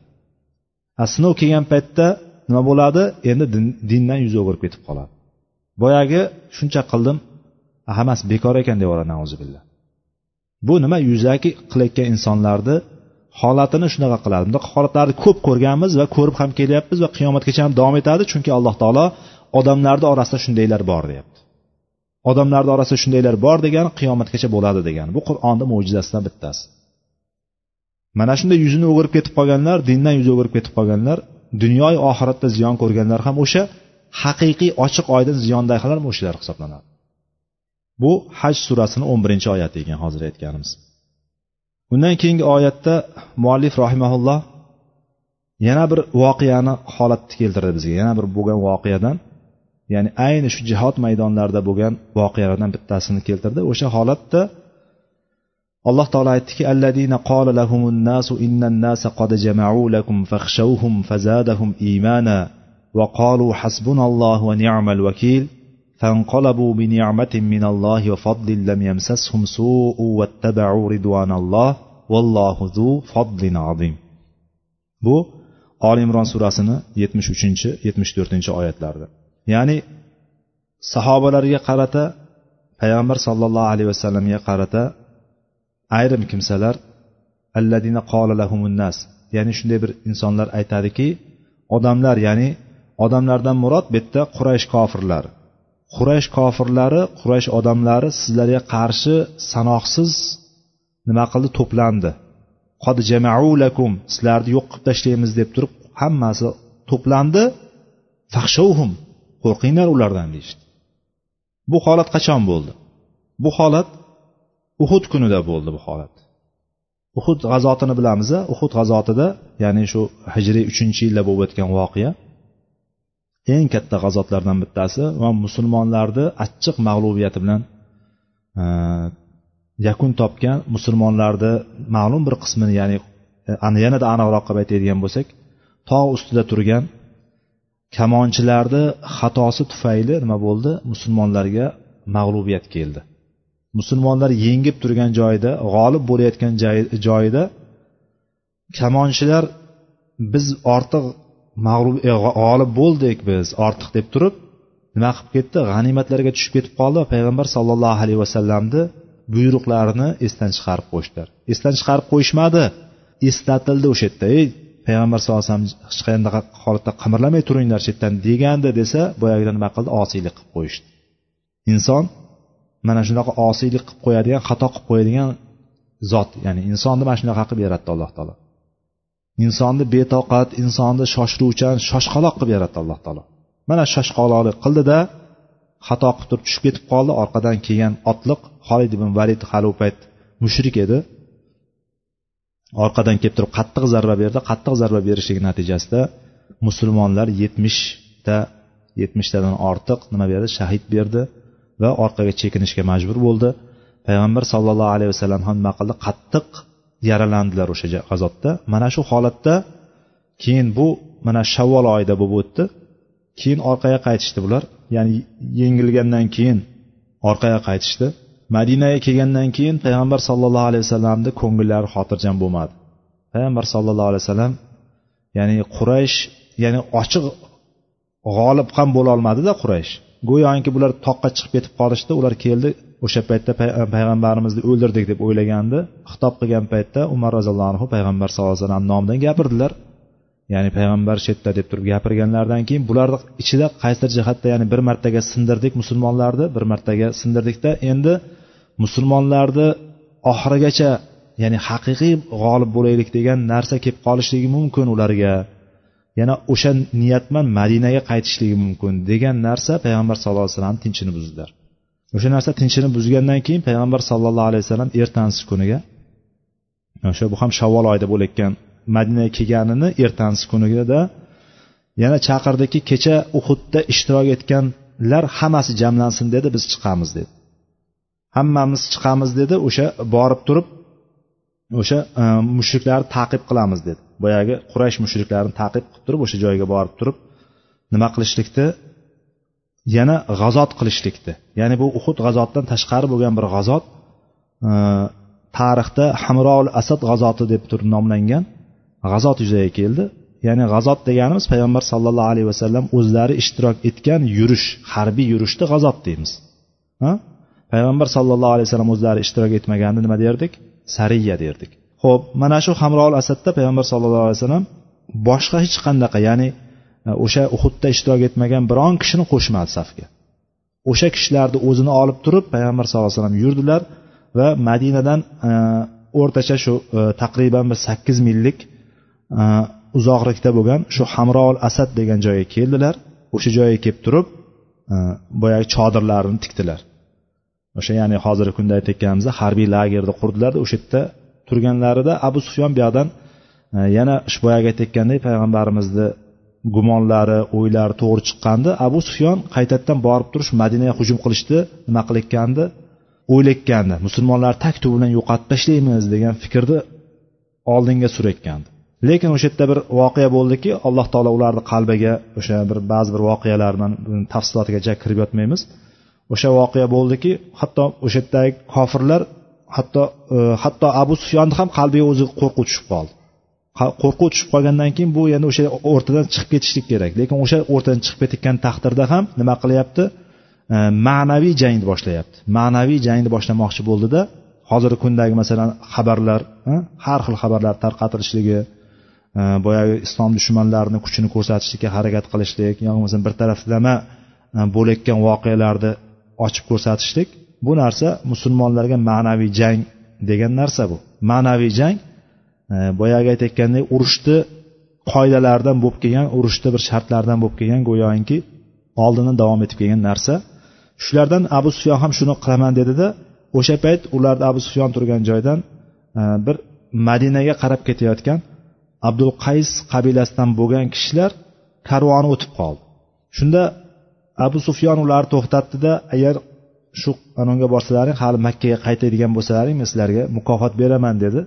A sinov kelgan paytda nima bo'ladi? Endi dindan yuz o'girib ketib qoladi. Boyagi shuncha qildim hammasi bekor ekan deb yuboradi bu nima yuzaki qilayotgan insonlarni holatini shunaqa qiladi bunaqa holatlarni ko'p ko'rganmiz va ko'rib ham kelyapmiz va qiyomatgacha ham davom etadi chunki alloh taolo odamlarni orasida shundaylar bor deyapti. Odamlarni orasida shundaylar bor degani qiyomatgacha bo'ladi degani bu qur'onni mo'jizasidan bittasi. Mana shunday yuzini o'girib ketib qolganlar dindan yuz o'girib ketib qolganlar dunyoyu oxiratda ziyon ko'rganlar ham o'sha haqiqiy ochiq oydin ziyondagilar o'shalar hisoblanadi. Bu haj surasini o'n birinchi oyati ekan hozir aytganimiz. Undan keyingi oyatda muallif rahimaulloh yana bir voqeani holatni keltirdi bizga. Yana bir bo'lgan voqeadan ya'ni ayni shu jihod maydonlarida bo'lgan voqealardan bittasini keltirdi. O'sha holatda alloh taolo aytdiki alladina qola lahumun nasu innan nasa qad jama'u lakum fakhshawhum fazadahum imana va qalu hasbunallohu va ni'mal vakil فانقلبوا بنعمة من الله وفضل لم يمسسهم سوء واتبعوا رضوان الله والله ذو فضل عظيم bu oli imron surasini yetmish uchinchi yetmish to'rtinchi oyatlarida ya'ni sahobalarga qarata payg'ambar sollallohu alayhi vasallamga qarata ayrim kimsalar alladina qola lahumunnas ya'ni shunday bir insonlar aytadiki odamlar ya'ni odamlardan murod bu yerda quraysh kofirlar quraysh kofirlari quraysh odamlari sizlarga qarshi sanoqsiz nima qildi? To'plandi. Qod jamaulakum sizlarni yo'q qilib tashlaymiz deb turib hammasi to'plandi. Fahshovhum qo'rqinglar ulardan deyishdi. Bu holat qachon bo'ldi? Bu holat uhud kunida bo'ldi bu holat. Uhud g'azotini bilamiz uhud g'azotida ya'ni shu hijriy uchinchi yilda bo'lib o'tgan voqea. Eng katta g'azotlardan bittasi va musulmonlarni achchiq mag'lubiyati bilan e, yakun topgan musulmonlarni ma'lum bir qismini ya'ni e, yanada aniqroq qilib aytadigan bo'lsak tog' ustida turgan kamonchilarni xatosi tufayli nima bo'ldi? Musulmonlarga mag'lubiyat keldi. Musulmonlar yengib turgan joyida g'olib bo'layotgan joyida kamonchilar biz ortiq mag'lub e, g'olib bo'ldik biz ortiq deb turib nima qilib ketdi? G'animatlarga tushib ketib qoldi payg'ambar sollallohu alayhi vasallamni buyruqlarini esdan chiqarib qo'yishdilar. Esdan chiqarib qo'yishmadi eslatildi o'sha yerda. Ey payg'ambar sallallohu alayhi vasallam hech qanday holatda qimirlamay turinglar shu yerdan degandi desa boyagida nima qildi? Osiylik qilib qo'yishdi. Inson mana shunaqa osiylik qilib qo'yadigan xato qilib qo'yadigan zot ya'ni insonni mana shunaqa qilib yaratdi alloh taolo. Insonni betoqat insonni shoshiruvchan shoshqaloq qilib yaratdi alloh taolo. Mana shoshqaloqlik qildida xato qilib turib tushib ketib qoldi. Orqadan kelgan otliq holid ibn valid hali u payt mushrik edi. Orqadan kelib turib qattiq zarba berdi. Qattiq zarba berishligi natijasida musulmonlar yetmishta yetmishtadan ortiq nima berdi? Shahid berdi va orqaga chekinishga majbur bo'ldi. Payg'ambar sollallohu alayhi vasallam ham nima qildi? Qattiq yaralandilar o'sha g'azotda mana shu holatda keyin bu mana shavvol oyida bo'lib o'tdi. Keyin orqaga qaytishdi bular. Ya'ni yengilgandan keyin orqaga qaytishdi. Madinaga kelgandan keyin payg'ambar sallallohu alayhi vasallamni ko'ngillari xotirjam bo'lmadi. Payg'ambar sallallohu alayhi vasallam ya'ni quraysh ya'ni ochiq g'olib ham bo'lolmadida quraysh. Go'yoki bular toqqa chiqib ketib qolishdi ular keldi o'sha paytda e, payg'ambarimizni o'ldirdik deb o'ylagandi. Xitob qilgan paytda umar roziyallohu anhu payg'ambar sallallohu alayhi vasallam nomidan gapirdilar. Ya'ni payg'ambar shu yerda deb turib gapirganlaridan keyin bularni ichida qaysidir jihatda ya'ni bir martaga sindirdik musulmonlarni bir martaga sindirdikda endi musulmonlarni oxirigacha ya'ni haqiqiy g'olib bo'laylik degan narsa kelib qolishligi mumkin ularga. Yana o'sha niyat bilan madinaga qaytishligi mumkin degan narsa payg'ambar sallallohu alayhi vasallam tinchini buzdilar. O'sha narsa tinchini buzgandan keyin payg'ambar sallallohu alayhi vasallam ertansi kuniga o'sha bu ham shavvol oyida bo'layotgan madinaga kelganini ertansi kunida yana chaqirdiki kecha uhudda ishtirok etganlar hammasi jamlansin dedi biz chiqamiz dedi. Hammamiz chiqamiz dedi o'sha borib turib o'sha e, mushriklarni taqib qilamiz dedi. Boyagi quraysh mushriklarini taqib qilib turib o'sha joyga borib turib nima qilishlikni yana g'azot qilishlikdi. Ya'ni bu uhud g'azotdan tashqari bo'lgan bir g'azot e, tarixda hamrol asad g'azoti deb turib nomlangan g'azot yuzaga keldi. Ya'ni g'azot deganimiz payg'ambar sallallohu alayhi vasallam o'zlari ishtirok etgan yurish harbiy yurishni g'azot deymiz. Ha? Payg'ambar sallallohu alayhi vasallam o'zlari ishtirok etmaganda nima derdik? Sariya derdik. Ho'p mana shu hamrol asadda payg'ambar sallallohu alayhi vasallam boshqa hech qanaqa ya'ni o'sha uhudda ishtirok etmagan biron kishini qo'shmadi safga. O'sha kishilarni o'zini olib turib payg'ambar sallallohu alayhi vasallam yurdilar va madinadan e, o'rtacha shu e, taqriban bir sakkiz millik e, uzoqlikda bo'lgan shu hamrol asad degan joyga keldilar. O'sha joyga kelib turib boyagi chodirlarini tikdilar. O'sha ya'ni hozirgi kunda aytayotganimizda harbiy lagerni qurdilarda o'sha yerda turganlarida abu sufyon bu yoqdan yana shu boyagi aytayotgandek payg'ambarimizni gumonlari o'ylari to'g'ri chiqqandi. Abu sufyon qaytadan borib turish madinaga hujum qilishni nima qilayotgandi? O'ylayotgandi musulmonlarni tak bilan yo'qotib tashlaymiz degan fikrni oldinga surayotgandi lekin o'sha yerda bir voqea bo'ldiki alloh taolo ularni qalbiga o'sha bir ba'zi bir voqealarni tafsilotigacha kirib yotmaymiz. O'sha voqea bo'ldiki hatto o'sha yerdagi kofirlar hatto e, hatto abu sufyonni ham qalbiga o'zi qo'rquv tushib qoldi. Qo'rquv tushib qolgandan keyin bu yana o'sha o'rtadan chiqib ketishlik kerak. Lekin o'sha o'rtadan chiqib ketayotgan taqdirda ham nima qilyapti? E, ma'naviy jangni boshlayapti. Ma'naviy jangni boshlamoqchi bo'ldida hozirgi kundagi masalan xabarlar e, har xil xabarlar tarqatilishligi e, boyagi islom dushmanlarini kuchini ko'rsatishlikka harakat qilishlik yoki bo'lmasam bir taraflama bo'layotgan voqealarni ochib ko'rsatishlik bu narsa musulmonlarga ma'naviy jang degan narsa bu. Ma'naviy jang boyagi aytayotgandek urushni qoidalaridan bo'lib kelgan urushni bir shartlaridan bo'lib kelgan go'yoki oldindan davom etib kelgan narsa. Shulardan abu sufyon ham shuni qilaman dedida o'sha payt ularni abu sufyon turgan joydan e, bir madinaga qarab ketayotgan abdul qays qabilasidan bo'lgan kishilar karvoni o'tib qoldi. Shunda abu sufyon ularni to'xtatdida agar shu anonga borsalaring hali makkaga qaytadigan bo'lsalaring men sizlarga mukofot beraman dedi.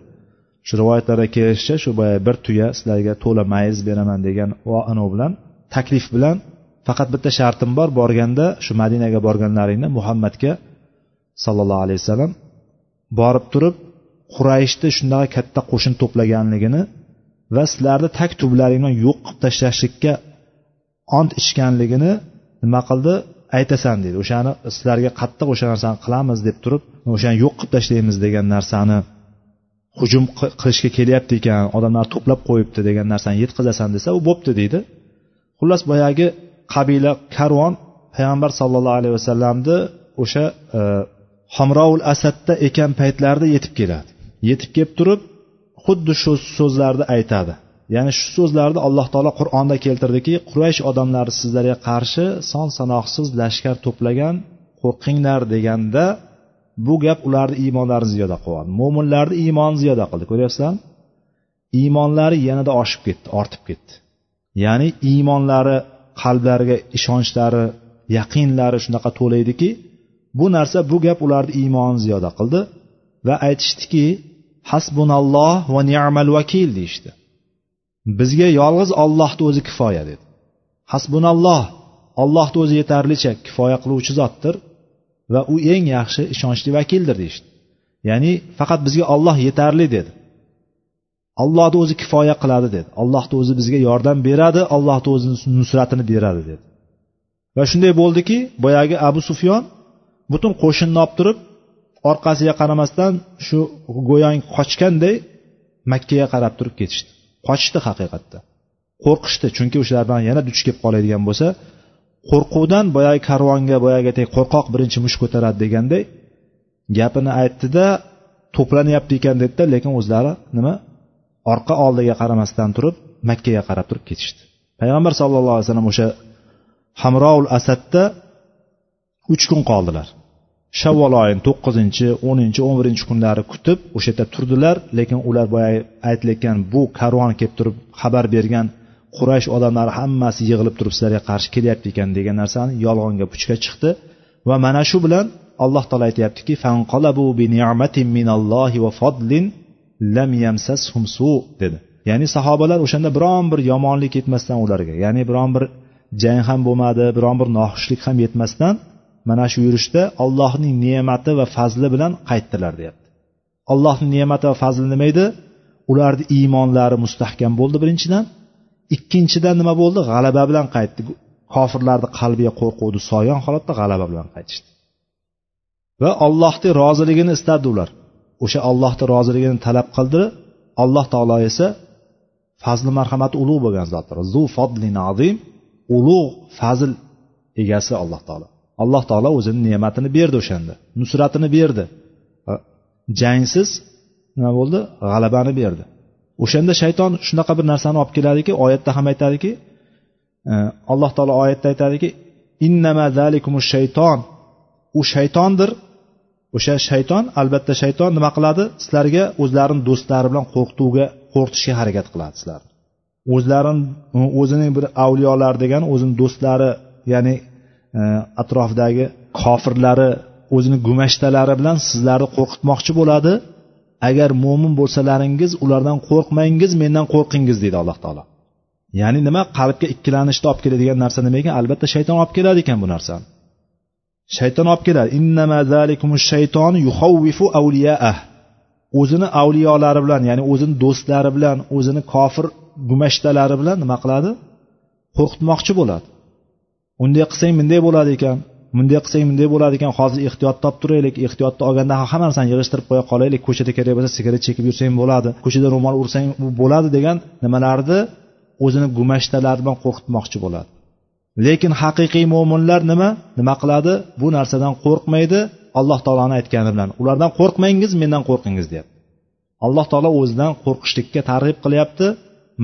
Shu rivoyatlarda kelishicha shu boya bir tuya sizlarga to'la mayiz beraman degan anavi bilan taklif bilan faqat bitta shartim bor borganda shu madinaga borganlaringda muhammadga sollallohu alayhi vasallam borib turib qurayishni shunaqa katta qo'shin to'plaganligini va sizlarni tak tublaring yo'q qilib tashlashlikka ont ichganligini nima qildi? Aytasan deydi. O'shani sizlarga qattiq o'sha narsani qilamiz deb turib o'shani yo'q qilib tashlaymiz degan narsani hujum qilishga kelyapti ekan odamlar to'plab qo'yibdi degan narsani yetkazasan desa u bo'pti deydi. Xullas boyagi qabila karvon payg'ambar sollallohu alayhi vasallamni o'sha e, homroul asadda ekan paytlarida yetib keladi. Yetib kelib turib xuddi shu so'zlarni aytadi. Ya'ni shu so'zlarni alloh taolo qur'onda keltirdiki quraysh odamlari sizlarga qarshi son sanoqsiz lashkar to'plagan qo'rqinglar deganda bu gap ularni iymonlarini ziyoda qiladi mo'minlarni iymoni ziyoda qildi ko'ryapsizlarmi? Iymonlari yanada oshib ketdi ortib ketdi. Ya'ni iymonlari qalblariga ishonchlari yaqinlari shunaqa to'laydiki bu narsa bu gap ularni iymonini ziyoda qildi va aytishdiki hasbunalloh va ni'mal vakil deyishdi. Bizga yolg'iz ollohni o'zi kifoya dedi. Hasbunalloh ollohni o'zi yetarlicha kifoya qiluvchi zotdir. Va u eng yaxshi ishonchli vakildir deyishdi. Ya'ni faqat bizga olloh yetarli dedi. Ollohni o'zi kifoya qiladi dedi. Allohni o'zi bizga yordam beradi allohni o'zi nusratini beradi dedi. Va shunday bo'ldiki boyagi abu sufyon butun qo'shinni olib turib orqasiga qaramasdan shu go'yoki qochganday makkaga qarab turib ketishdi. Qochishdi haqiqatda. Qo'rqishdi chunki o'shalar bilan yana duch kelib qoladigan bo'lsa qo'rquvdan boyagi karvonga boyagidek qo'rqoq birinchi musht ko'taradi deganday gapini aytdida to'planyapti ekan dedida lekin o'zlari nima orqa oldiga qaramasdan turib makkaga qarab turib ketishdi. Payg'ambar sallallohu alayhi vasallam o'sha hamroul asadda uch kun qoldilar. Shavvol oyini to'qqizinchi o'ninchi o'n birinchi kunlari kutib o'sha yerda turdilar lekin ular boyagi aytilayotgan bu karvon kelib turib xabar bergan quraysh odamlari hammasi yig'ilib turib sizlarga qarshi kelyapti ekan degan narsani yolg'onga puchga chiqdi. Va mana shu bilan alloh taolo aytyaptiki lam su dedi. Ya'ni sahobalar o'shanda biron bir yomonlik yetmasdan ularga ya'ni biron bir jang ham bo'lmadi biron bir noxushlik ham yetmasdan mana shu yurishda allohning ne'mati va fazli bilan qaytdilar deyapti. Allohni ne'mati va fazli nima edi? Ularni iymonlari mustahkam bo'ldi birinchidan. Ikkinchidan nima bo'ldi? G'alaba bilan qaytdi. Kofirlarni qalbiga qo'rquvni soyon holatda g'alaba bilan qaytishdi. Va ollohni roziligini istardi ular. O'sha ollohni roziligini talab qildi. Alloh taolo esa fazli marhamati ulug' bo'lgan zotdir. Zu fodlin azim. Ulug' fazl egasi alloh taolo. Alloh taolo o'zini ne'matini berdi o'shanda. Nusratini berdi. Jangsiz nima bo'ldi? G'alabani berdi. O'shanda shayton shunaqa bir narsani olib keladiki oyatda ham aytadiki e, alloh taolo oyatda aytadiki innama shayton. U shaytondir. O'sha shayton albatta shayton nima qiladi? Sizlarga o'zlarini do'stlari bilan qo'rqituvga qo'rqitishga harakat qiladi sizlarni o'zlarini o'zining bir avliyolari degan o'zini do'stlari ya'ni e, atrofdagi atrofidagi kofirlari o'zini gumashtalari bilan sizlarni qo'rqitmoqchi bo'ladi. Agar mo'min bo'lsalaringiz ulardan qo'rqmangiz mendan qo'rqingiz deydi alloh taolo. Ya'ni nima? Qalbga ikkilanishni olib keladigan narsa nima ekan? Albatta shayton olib keladi ekan bu narsani. Shayton olib keladi. O'zini avliyolari bilan ya'ni o'zini do'stlari bilan o'zini kofir gumashtalari bilan nima qiladi? Qo'rqitmoqchi bo'ladi. Unday qilsang bunday bo'ladi ekan. Bunday qilsang bunday bo'ladi ekan hozir ehtiyot topib turaylik ehtiyotni olganda hamma narsani yig'ishtirib qo'ya qolaylik ko'chada kerak bo'lsa sigaret chekib yursang bo'ladi ko'chada ro'mol ursang bo'ladi degan nimalarni o'zini gumashtalari bilan qo'rqitmoqchi bo'ladi. Lekin haqiqiy mo'minlar nima? Nima qiladi? Bu narsadan qo'rqmaydi alloh taoloni aytgani bilan. Ulardan qo'rqmangiz mendan qo'rqingiz deyapti. Alloh taolo o'zidan qo'rqishlikka targ'ib qilyapti.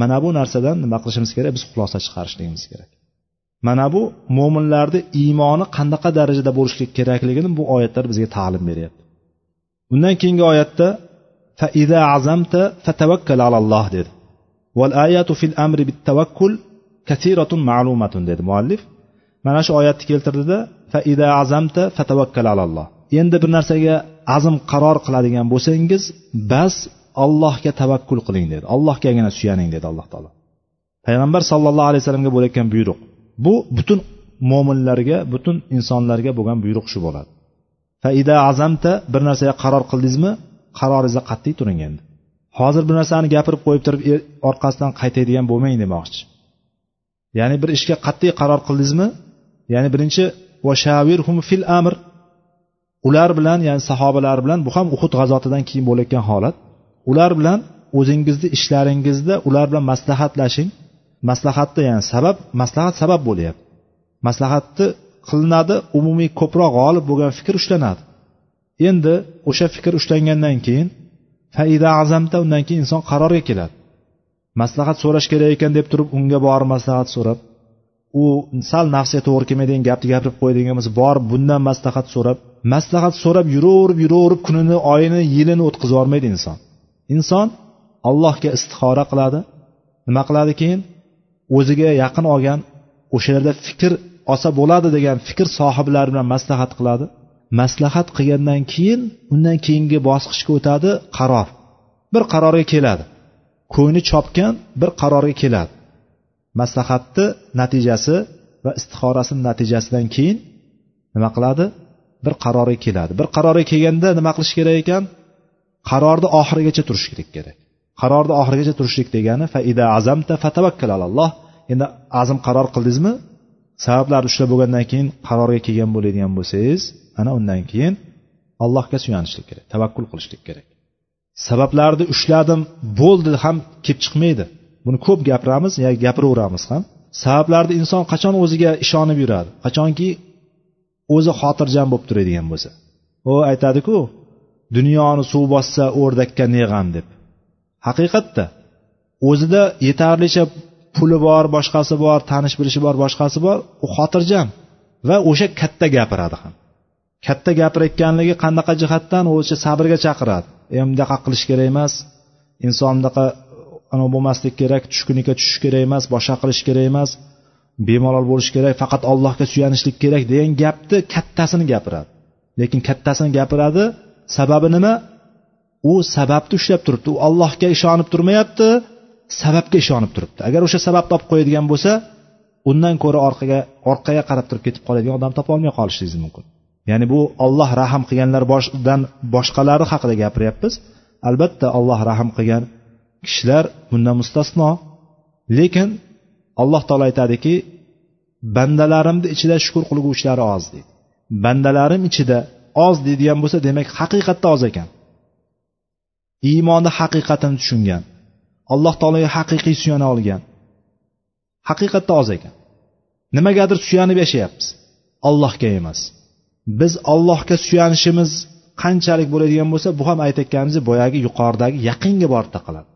Mana bu narsadan nima qilishimiz kerak? Biz xulosa chiqarishligimiz kerak. mana bu mo'minlarni iymoni qanaqa darajada bo'lishligi kerakligini bu oyatlar bizga ta'lim beryapti undan keyingi oyatda فإذا عزمت فتوكل على الله dedi والآيات في الأمر بالتوكل كثيرة معلومة dedi muallif mana shu oyatni keltirdida فإذا عزمت فتوكل على الله endi bir narsaga azm qaror qiladigan bo'lsangiz bas allohga tavakkul qiling dedi allohgagina suyaning dedi alloh taolo payg'ambar sallallohu alayhi vasallamga bo'layotgan buyruq Bu butun mo'minlarga butun insonlarga bo'lgan buyruq shu bo'ladi. Faida azamta bir narsaga qaror qildingizmi qaroringizda qat'iy turing endi. Hozir bir narsani gapirib qo'yib turib e, orqasidan qaytaydigan bo'lmang demoqchi. Ya'ni bir ishga qat'iy qaror qildingizmi ya'ni birinchi fil amr. Ular bilan ya'ni sahobalar bilan bu ham uhud g'azotidan keyin bo'layotgan holat. Ular bilan o'zingizni ishlaringizda ular bilan maslahatlashing. Maslahatda ya'ni sabab maslahat sabab bo'lyapti. Maslahatni qilinadi umumiy ko'proq g'olib bo'lgan fikr ushlanadi. Endi o'sha fikr ushlangandan keyin faida azamta undan keyin inson qarorga keladi. Maslahat so'rash kerak ekan deb turib unga borib maslahat so'rab u sal nafsiga to'g'ri kelmaydigan gapni gapirib qo'yadigan bo'lsa borib bundan maslahat so'rab maslahat so'rab yuraverib yuraverib kunini oyini yilini o'tkazib yubormaydi inson. Inson allohga istixora qiladi. Nima qiladi keyin? O'ziga yaqin olgan o'sha yerda fikr olsa bo'ladi degan fikr sohiblari bilan maslahat qiladi. Maslahat qilgandan keyin undan keyingi bosqichga o'tadi qaror. Bir qarorga keladi. Ko'ngli chopgan bir qarorga keladi. Maslahatni natijasi va istixorasini natijasidan keyin nima qiladi? Bir qarorga keladi. Bir qarorga kelganda nima qilish kerak ekan? Qarorni oxirigacha turish kerak. Qarorni oxirigacha turishlik degani faida azamta fatavakkal alalloh endi azm qaror qildingizmi sabablarni ushlab bo'lgandan keyin qarorga kelgan bo'ladigan bo'lsangiz ana undan keyin allohga suyanishlik kerak tavakkul qilishlik kerak. Sabablarni ushladim bo'ldi ham kelib chiqmaydi. Buni ko'p gapiramiz ya gapiraveramiz ham. Sabablarni inson qachon o'ziga ishonib yuradi? Qachonki o'zi xotirjam bo'lib turadigan bo'lsa. U aytadiku dunyoni suv bossa o'rdakka neg'am deb. Haqiqatda o'zida yetarlicha puli bor boshqasi bor tanish bilishi bor boshqasi bor u xotirjam va o'sha katta gapiradi ham. Katta gapirayotganligi qanaqa jihatdan o'sha sabrga chaqiradi. E bunaqa qilish kerak emas inson bunaqa anavi bo'lmaslik kerak tushkunlikka tushish kerak emas boshqa qilish kerak emas bemalol bo'lish kerak faqat allohga suyanishlik kerak degan gapni kattasini gapiradi. Lekin kattasini gapiradi sababi nima? U sababni ushlab turibdi. U allohga ishonib turmayapti sababga ishonib turibdi. Agar o'sha sabab topib qo'yadigan bo'lsa undan ko'ra orqaga orqaga qarab turib ketib qoladigan odam topolmay qolishingiz mumkin. Ya'ni bu olloh rahm qilganlar boshidan boshqalari haqida gapiryapmiz. Albatta olloh rahm qilgan kishilar bundan mustasno. Lekin alloh taolo aytadiki bandalarimni ichida shukur qilguvchilari oz deydi. Bandalarim ichida oz deydigan bo'lsa demak haqiqatda oz ekan. Iymonni haqiqatini tushungan. Alloh taologa haqiqiy suyana olgan. Haqiqatda oz ekan. Nimagadir suyanib yashayapmiz. Allohga emas. Biz allohga suyanishimiz qanchalik bo'ladigan bo'lsa bu ham aytayotganimiz boyagi yuqoridagi yaqinga borib taqaladi.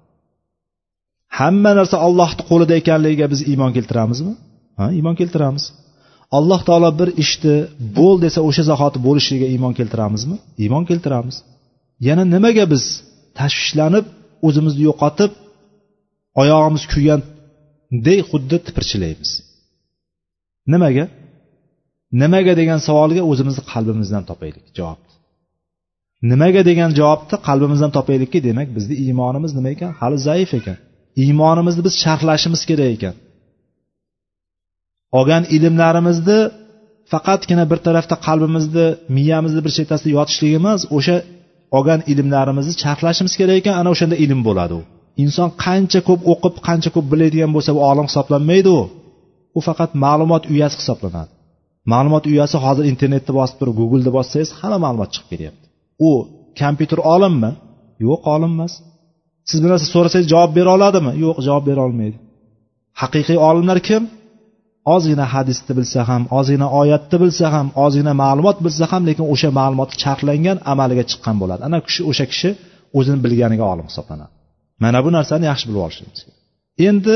Hamma narsa allohni qo'lida ekanligiga biz iymon keltiramizmi? Ha iymon keltiramiz. Alloh taolo bir ishni bo'l desa o'sha zahoti bo'lishiga iymon keltiramizmi? Iymon keltiramiz. Yana nimaga biz tashvishlanib o'zimizni yo'qotib oyog'imiz kuygandek xuddi tipirchilaymiz. Nimaga? Nimaga degan savolga o'zimizni qalbimizdan topaylik javobni nimaga degan javobni qalbimizdan topaylikki demak bizni iymonimiz nima ekan? Hali zaif ekan. Iymonimizni biz sharhlashimiz kerak ekan. Olgan ilmlarimizni faqatgina bir tarafda qalbimizni miyamizni bir chettasida yotishligi emas o'sha olgan ilmlarimizni charxlashimiz kerak ekan ana o'shanda ilm bo'ladi. U inson qancha ko'p o'qib qancha ko'p biladigan bo'lsa u olim hisoblanmaydi u u faqat ma'lumot uyasi hisoblanadi. Ma'lumot uyasi hozir internetni bosib turib googleni bossangiz hamma ma'lumot chiqib ketyapti. U kompyuter olimmi? Yo'q olim emas. Siz bir narsa so'rasangiz javob bera oladimi? Yo'q javob bera olmaydi. Haqiqiy olimlar kim? Ozgina hadisni bilsa ham ozgina oyatni bilsa ham ozgina ma'lumot bilsa ham lekin o'sha ma'lumot charxlangan amaliga chiqqan bo'ladi. Ana kishi o'sha kishi o'zini bilganiga olim hisoblanadi. Mana bu narsani yaxshi bilib olishimiz kerak. Endi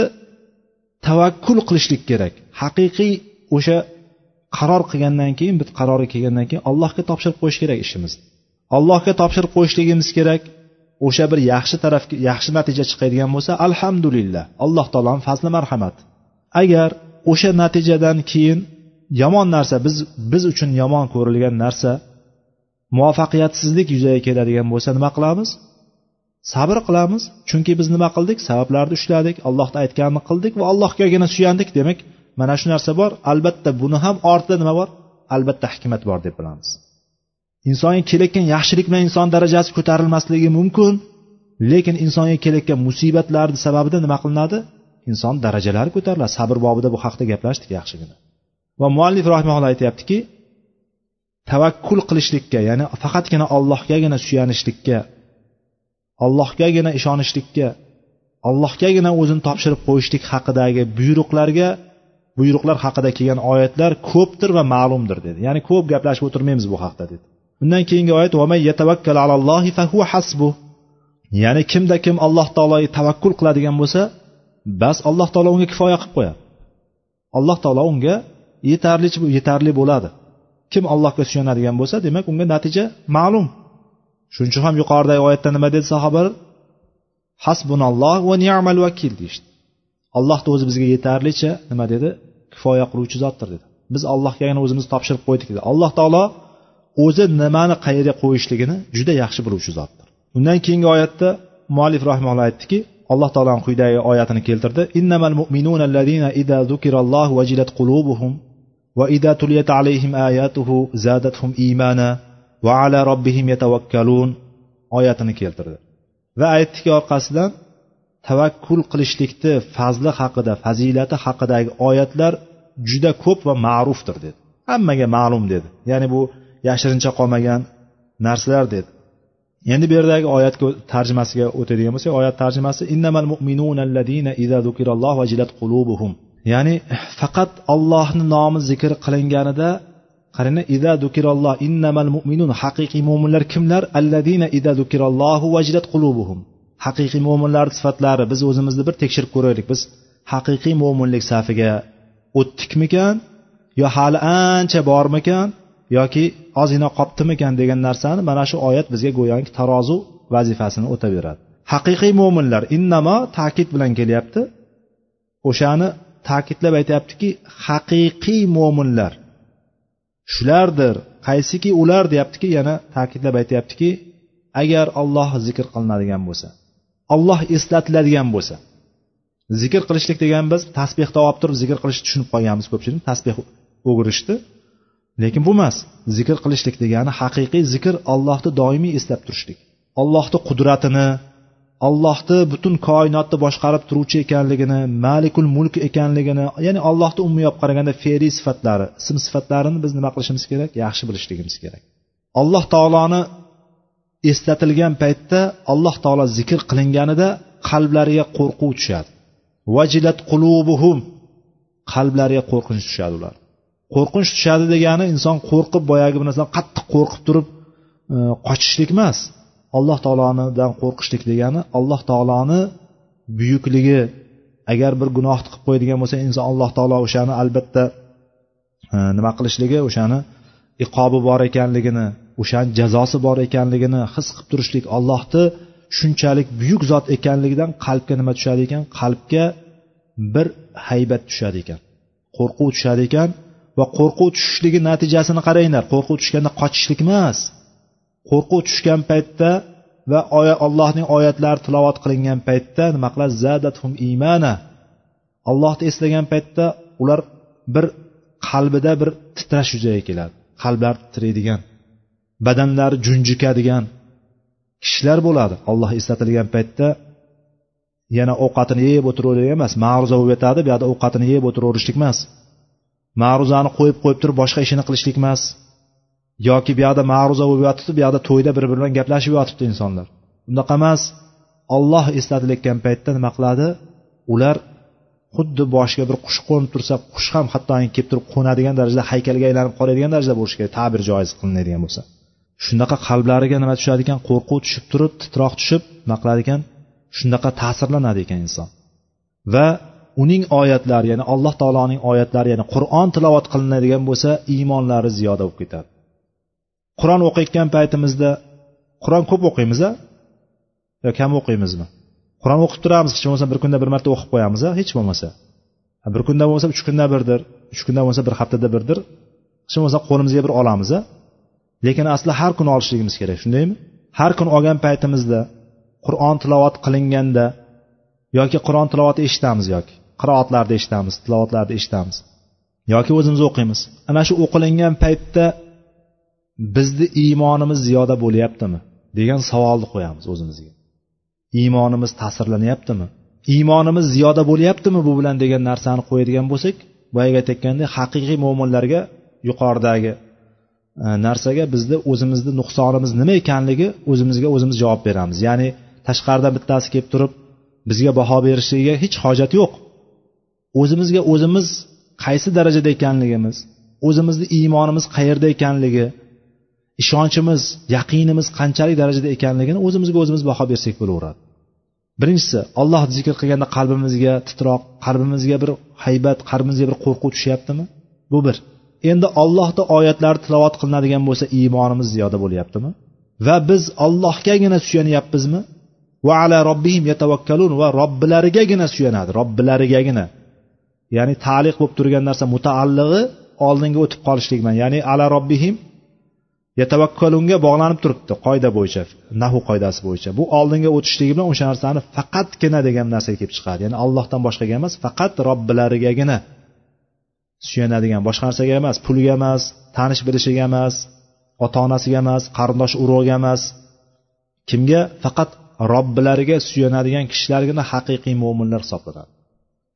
tavakkul qilishlik kerak. Haqiqiy o'sha qaror qilgandan keyin bir qarorga kelgandan keyin allohga topshirib qo'yish kerak ishimizni allohga topshirib qo'yishligimiz kerak. O'sha bir yaxshi tarafga yaxshi natija chiqadigan bo'lsa alhamdulillah. Alloh taoloni fazli marhamati agar o'sha natijadan keyin yomon narsa biz biz uchun yomon ko'rilgan narsa muvaffaqiyatsizlik yuzaga keladigan bo'lsa nima qilamiz? Sabr qilamiz. Chunki biz nima qildik? Sabablarni ushladik allohni aytganini qildik va allohgagina suyandik. Demak mana shu narsa bor. Albatta buni ham ortida nima bor? Albatta hikmat bor deb bilamiz. Insonga kelayotgan yaxshilik bilan inson darajasi ko'tarilmasligi mumkin. Lekin insonga kelayotgan musibatlarni sababida nima qilinadi? Inson darajalari ko'tariladi. Sabr bobida bu haqida gaplashdik yaxshigina. Va muallif rahimaulloh aytyaptiki tavakkul qilishlikka ya'ni faqatgina allohgagina suyanishlikka allohgagina ishonishlikka allohgagina o'zini topshirib qo'yishlik haqidagi buyruqlarga buyruqlar haqida kelgan oyatlar ko'pdir va ma'lumdir dedi. Ya'ni ko'p gaplashib o'tirmaymiz bu haqda dedi. Undan keyingi oyat ya'ni kimda kim alloh taologa tavakkul qiladigan bo'lsa bas alloh taolo unga kifoya qilib qo'yadi. Alloh taolo unga yetarli yetarli bo'ladi. Kim allohga suyanadigan bo'lsa demak unga natija ma'lum. Shuning uchun ham yuqoridagi oyatda nima dedi sahobalar? Hasbunalloh va ni'mal vakil deyishdi. Allohni o'zi bizga yetarlicha nima dedi? Kifoya qiluvchi zotdir dedi. Biz allohgagina o'zimizni topshirib qo'ydik dedi. Alloh taolo o'zi nimani qayerga qo'yishligini juda yaxshi biluvchi zotdir. Undan keyingi oyatda muallif rahimulloh aytdiki alloh taoloni quyidagi oyatini keltirdi. Innamal mu'minuna allazina idza zukirallohu vajilat qulubuhum va idza tuliyat alayhim ayatuhu zadatuhum imana va ala robbihim yatavakkalun oyatini keltirdi. Va aytdiki orqasidan tavakkul qilishlikni fazli haqida fazilati haqidagi oyatlar juda ko'p va ma'rufdir dedi. Hammaga ma'lum dedi. Ya'ni bu yashirincha qolmagan narsalar dedi. Endi bu yerdagi oyat tarjimasiga o'tadigan bo'lsak oyat tarjimasi innamal mu'minunalladina idza zukiralloh vajilat qulubuhum. Ya'ni faqat ollohni nomi zikr qilinganida qaranglar ida dukiralloh innamal mu'minun haqiqiy mo'minlar kimlar? Alladina ida dukirallohu vajilat qulubuhum haqiqiy mo'minlar sifatlari biz o'zimizni bir tekshirib ko'raylik. Biz haqiqiy mo'minlik safiga o'tdikmikan yo hali ancha bormikan? Yoki ozgina qolibdimikan degan narsani mana shu oyat bizga go'yoki tarozu vazifasini o'taveradi. Haqiqiy mo'minlar innamo ta'kid bilan kelyapti. O'shani ta'kidlab aytyaptiki haqiqiy mo'minlar shulardir qaysiki ular deyaptiki yana ta'kidlab aytyaptiki agar olloh zikr qilinadigan bo'lsa olloh eslatiladigan bo'lsa zikr qilishlik degan biz tasbehda olib turib zikr qilishni tushunib qolganmiz ko'pchilik tasbeh o'girishni lekin bu emas zikr qilishlik degani haqiqiy zikr ollohni doimiy eslab turishlik. Ollohni qudratini allohni butun koinotni boshqarib turuvchi ekanligini malikul mulk ekanligini ya'ni allohni umumiy olib qaraganda fe'liy sifatlari ism sifatlarini biz nima qilishimiz kerak? Yaxshi bilishligimiz kerak. Alloh taoloni eslatilgan paytda alloh taolo zikr qilinganida qalblariga qo'rquv tushadi. Vajilat qulubuhum qalblariga qo'rqinch tushadi ular. Qo'rqinch tushadi degani inson qo'rqib boyagi bir narsadan qattiq qo'rqib turib e, qochishlik emas. Alloh taolonidan qo'rqishlik degani alloh taoloni buyukligi. Agar bir gunohni qilib qo'yadigan bo'lsa inson alloh taolo o'shani albatta e, nima qilishligi o'shani iqobi bor ekanligini o'shani jazosi bor ekanligini his qilib turishlik allohni shunchalik buyuk zot ekanligidan qalbga nima tushadi ekan? Qalbga bir haybat tushadi ekan. Qo'rquv tushadi ekan. Va qo'rquv tushishligi natijasini qaranglar. Qo'rquv tushganda qochishlik emas. Qo'rquv tushgan paytda va allohning oyatlari tilovat qilingan paytda nima qiladi? Zadathum imana. Allohni eslagan paytda ular bir qalbida bir titrash yuzaga keladi. Qalblari titraydigan badanlari junjikadigan kishilar bo'ladi. Olloh eslatilgan paytda yana ovqatini yeb o'tiravergan emas. Ma'ruza bo'lib yotadi bu yoqda ovqatini yeb o'tiraverishlik emas. Ma'ruzani qo'yib qo'yib turib boshqa ishini qilishlik emas. Yoki bu yoqda ma'ruza bo'lib yotibdi bu yoqda to'yda bir biri bilan gaplashib yotibdi insonlar. Unaqa emas olloh eslatilayotgan paytda nima qiladi? Ular xuddi boshiga bir qush qo'nib tursa qush ham hattoki kelib turib qo'nadigan darajada haykalga aylanib qoladigan darajada bo'lishi kerak ta'bir joiz qilinadigan bo'lsa. Shunaqa qalblariga nima tushadi ekan? Qo'rquv tushib turib titroq tushib nima qiladi ekan? Shunaqa ta'sirlanadi ekan inson. Va uning oyatlari ya'ni alloh taoloning oyatlari ya'ni qur'on tilovat qilinadigan bo'lsa iymonlari ziyoda bo'lib ketadi. Qur'on o'qiyotgan paytimizda qur'on ko'p o'qiymiz a yo kam o'qiymizmi? Qur'on o'qib turamiz hech bo'lmasa bir kunda bir marta o'qib qo'yamiz a hech bo'lmasa. Bir kunda bo'lmasa uch kunda birdir uch kunda bo'lmasa bir haftada birdir. Hech bo'lmasa qo'limizga bir olamiz a lekin asli har kuni olishligimiz kerak shundaymi? Har kun olgan paytimizda qur'on tilovat qilinganda yoki qur'on tilovati eshitamiz yoki qiroatlarda eshitamiz tilovatlarda eshitamiz. Yoki o'zimiz o'qiymiz. Ana shu o'qilingan paytda bizni iymonimiz ziyoda bo'lyaptimi? degan savolni qo'yamiz o'zimizga. Iymonimiz ta'sirlanyaptimi? Iymonimiz ziyoda bo'lyaptimi bu bilan degan narsani qo'yadigan bo'lsak boyagi aytayotgandek haqiqiy mo'minlarga yuqoridagi e, narsaga bizni o'zimizni nuqsonimiz nima ekanligi o'zimizga o'zimiz javob beramiz. Ya'ni tashqaridan bittasi kelib turib bizga baho berishligiga hech hojat yo'q. O'zimizga o'zimiz qaysi darajada ekanligimiz o'zimizni iymonimiz qayerda ekanligi ishonchimiz yaqinimiz qanchalik darajada ekanligini o'zimizga o'zimiz baho bersak bo'laveradi. Birinchisi olloh zikr qilganda qalbimizga titroq qalbimizga bir haybat qalbimizga bir qo'rquv tushyaptimi? Bu bir. Endi ollohni oyatlari tilovat qilinadigan bo'lsa iymonimiz ziyoda bo'lyaptimi? Va biz ollohgagina suyanyapmizmi? Va ala robbihim yatavakkalun va robbilarigagina suyanadi robbilarigagina ya'ni taliq bo'lib turgan narsa mutaallig'i oldinga o'tib qolishlik bilan. Ya'ni ala robbihim yatavakkalunga bog'lanib turibdi qoida bo'yicha nahu qoidasi bo'yicha. Bu oldinga o'tishligi bilan o'sha narsani faqatgina degan narsaga kelib chiqadi. Ya'ni allohdan boshqaga emas faqat robbilarigagina suyanadigan boshqa narsaga emas pulga emas tanish bilishiga emas ota onasiga emas qarindosh urug'iga emas. Kimga? Faqat robbilariga suyanadigan kishilargina haqiqiy mo'minlar hisoblanadi.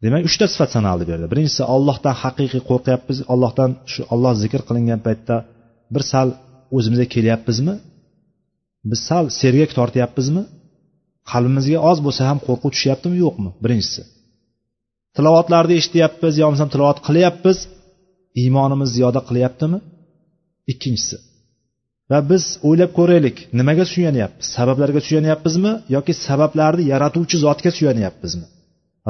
Demak uchta sifat sanaldi bu yerda. Birinchisi ollohdan haqiqiy qo'rqyapmiz. Ollohdan shu olloh zikr qilingan paytda bir sal o'zimizga kelyapmizmi? Biz sal sergak tortyapmizmi? Qalbimizga oz bo'lsa ham qo'rquv tushyaptimi yo'qmi? Birinchisi. Tilovatlarni eshityapmiz yo bo'lmasam tilovat qilyapmiz. Iymonimiz ziyoda qilyaptimi? Ikkinchisi. Va biz o'ylab ko'raylik nimaga suyanyapmiz? Sabablarga suyanyapmizmi yoki sabablarni yaratuvchi zotga suyanyapmizmi?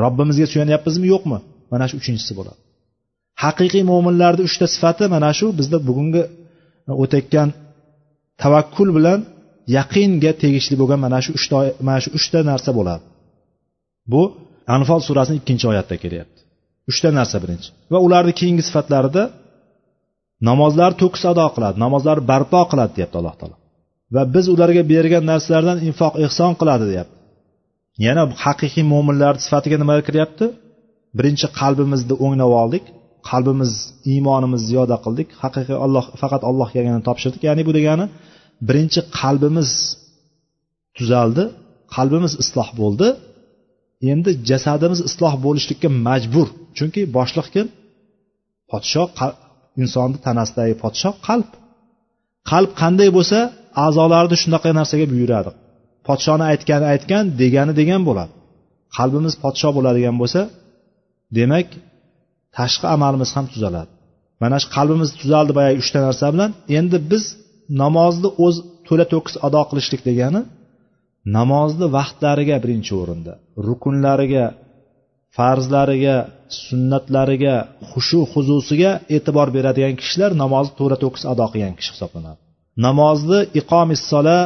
Robbimizga suyanyapmizmi yo'qmi? Mana shu uchinchisi bo'ladi. Haqiqiy mo'minlarni uchta sifati mana shu bizda bugungi e, o'tayotgan tavakkul bilan yaqinga tegishli bo'lgan mana shu uchta mana shu uchta narsa bo'ladi. Bu anfol surasini ikkinchi oyatda kelyapti. Uchta narsa birinchi. Va ularni keyingi sifatlarida namozlar to'kis ado qiladi namozlarni barpo qiladi deyapti alloh taolo. Va biz ularga bergan narsalardan infoq ehson qiladi deyapti. Yana haqiqiy mo'minlar sifatiga nima kiryapti? Birinchi qalbimizni o'nglab oldik qalbimiz iymonimizni ziyoda qildik. Haqiqiy olloh faqat allohgagina topshirdik. Ya'ni bu degani birinchi qalbimiz tuzaldi qalbimiz isloh bo'ldi. Endi jasadimiz isloh bo'lishlikka majbur. Chunki boshliq kim? Podshoh insonni tanasidagi podshoh qalb. Qalb qanday bo'lsa a'zolarni shunaqa narsaga buyuradi. Podshoni aytgani aytgan degani degan bo'ladi. Qalbimiz podsho bo'ladigan bo'lsa demak tashqi amalimiz ham tuzaladi. Mana shu qalbimiz tuzaldi boyagi uchta narsa bilan endi biz namozni o'z to'la to'kis ado qilishlik degani namozni vaqtlariga birinchi o'rinda rukunlariga farzlariga sunnatlariga xushu huzusiga e'tibor beradigan kishilar namozni to'la to'kis ado qilgan kishi hisoblanadi. Namozni iqomissola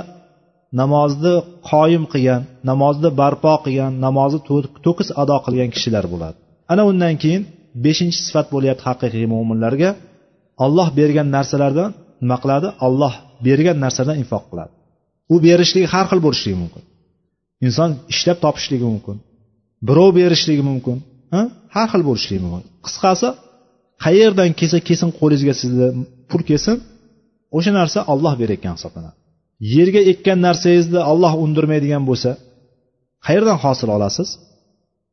namozni qoyim qilgan namozni barpo qilgan namozni to'kis ado qilgan kishilar bo'ladi. Ana undan keyin beshinchi sifat bo'lyapti haqiqiy mo'minlarga olloh bergan narsalardan nima qiladi? Olloh bergan narsadan infoq qiladi. U berishligi har xil bo'lishligi mumkin. Inson ishlab topishligi mumkin birov berishligi mumkin har xil bo'lishligi mumkin. Qisqasi qayerdan kelsa kelsin qo'lingizga sizni pul kelsin o'sha narsa olloh berayotgan hisoblanadi. Yerga ekkan narsangizni olloh undirmaydigan bo'lsa qayerdan hosil olasiz?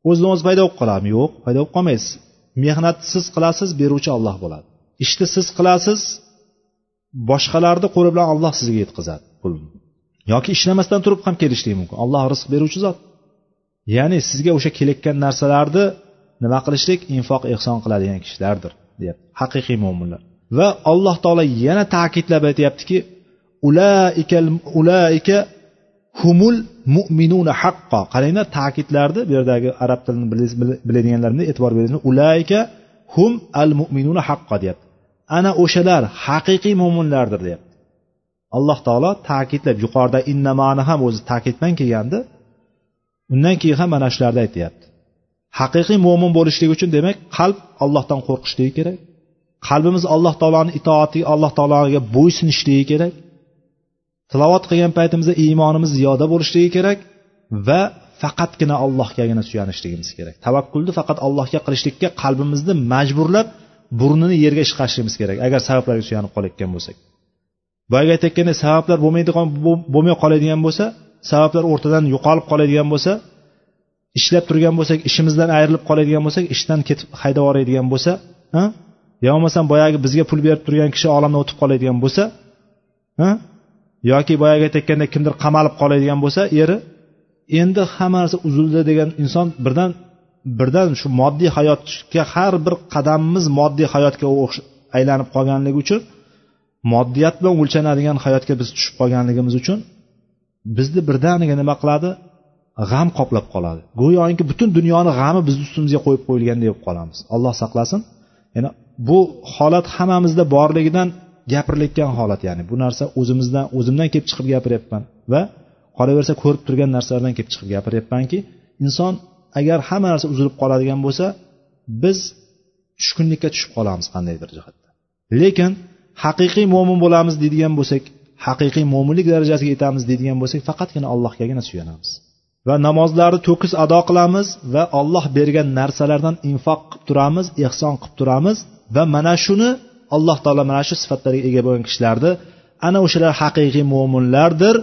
O'zidan o'zi paydo bo'lib qoladimi yo'q paydo bo'lib qolmaysiz. Mehnatni siz qilasiz beruvchi olloh bo'ladi. Ishni siz qilasiz boshqalarni qo'li bilan olloh sizga yetkazadi pulni yoki ishlamasdan turib ham kelishligi mumkin. Olloh rizq beruvchi zot. Ya'ni sizga o'sha kelayotgan narsalarni nima qilishlik? Infoq ehson qiladigan kishilardir deyapti. Haqiqiy mo'minlar va alloh taolo yana ta'kidlab aytyaptiki ulaika humul mu'minuna haqqo qaranglar ta'kidlarni bu yerdagi arab tilini biladiganlarni e'tibor beringlar ulaika hum al mu'minuna haqqo deyapti. Ana o'shalar haqiqiy mo'minlardir deyapti. Alloh taolo ta'kidlab yuqorida innamani ham o'zi ta'kid bilan kelgandi. Undan keyin ham mana shularni aytyapti. Haqiqiy mo'min bo'lishlik uchun demak qalb allohdan qo'rqishligi kerak. Qalbimiz alloh taoloni itoati alloh taologa bo'ysunishligi kerak. Tilovat qilgan paytimizda iymonimiz ziyoda bo'lishligi kerak va faqatgina allohgagina suyanishligimiz kerak. Tavakkulni faqat allohga qilishlikka qalbimizni majburlab burnini yerga ishqashligimiz kerak agar sabablarga suyanib qolayotgan bo'lsak. Boyagi aytayotgandek sabablar bo'lmaydigan bo'lmay qoladigan bo'lsa sabablar o'rtadan yo'qolib qoladigan bo'lsa ishlab turgan bo'lsak ishimizdan ayrilib qoladigan bo'lsak ishdan ketib haydab yuboradigan bo'lsa yo bo'lmasam boyagi bizga pul berib turgan kishi olamdan o'tib qoladigan bo'lsa yoki boyagi aytayotgandek kimdir qamalib qoladigan bo'lsa eri endi hamma narsa uzildi degan inson birdan birdan shu moddiy hayotga har bir qadamimiz moddiy hayotga aylanib qolganligi uchun moddiyat bilan o'lchanadigan hayotga biz tushib qolganligimiz uchun bizni birdaniga nima qiladi? G'am qoplab qoladi. Go'yoki butun dunyoni g'ami bizni ustimizga qo'yib qo'yilgandek bo'lib qolamiz. Alloh saqlasin. Ya'ni bu holat hammamizda borligidan gapirilayotgan holat ya'ni bu narsa o'zimizdan o'zimdan kelib chiqib gapiryapman va qolaversa ko'rib turgan narsalardan kelib chiqib gapiryapmanki inson agar hamma narsa uzilib qoladigan bo'lsa biz tushkunlikka tushib qolamiz qandaydir jihatda lekin haqiqiy mo'min bo'lamiz deydigan bo'lsak haqiqiy mo'minlik darajasiga yetamiz deydigan bo'lsak faqatgina allohgagina suyanamiz. Va namozlarni to'kis ado qilamiz va olloh bergan narsalardan infoq qilib turamiz ehson qilib turamiz va mana shuni alloh taolo mana shu sifatlarga ega bo'lgan kishilarni ana o'shalar haqiqiy mo'minlardir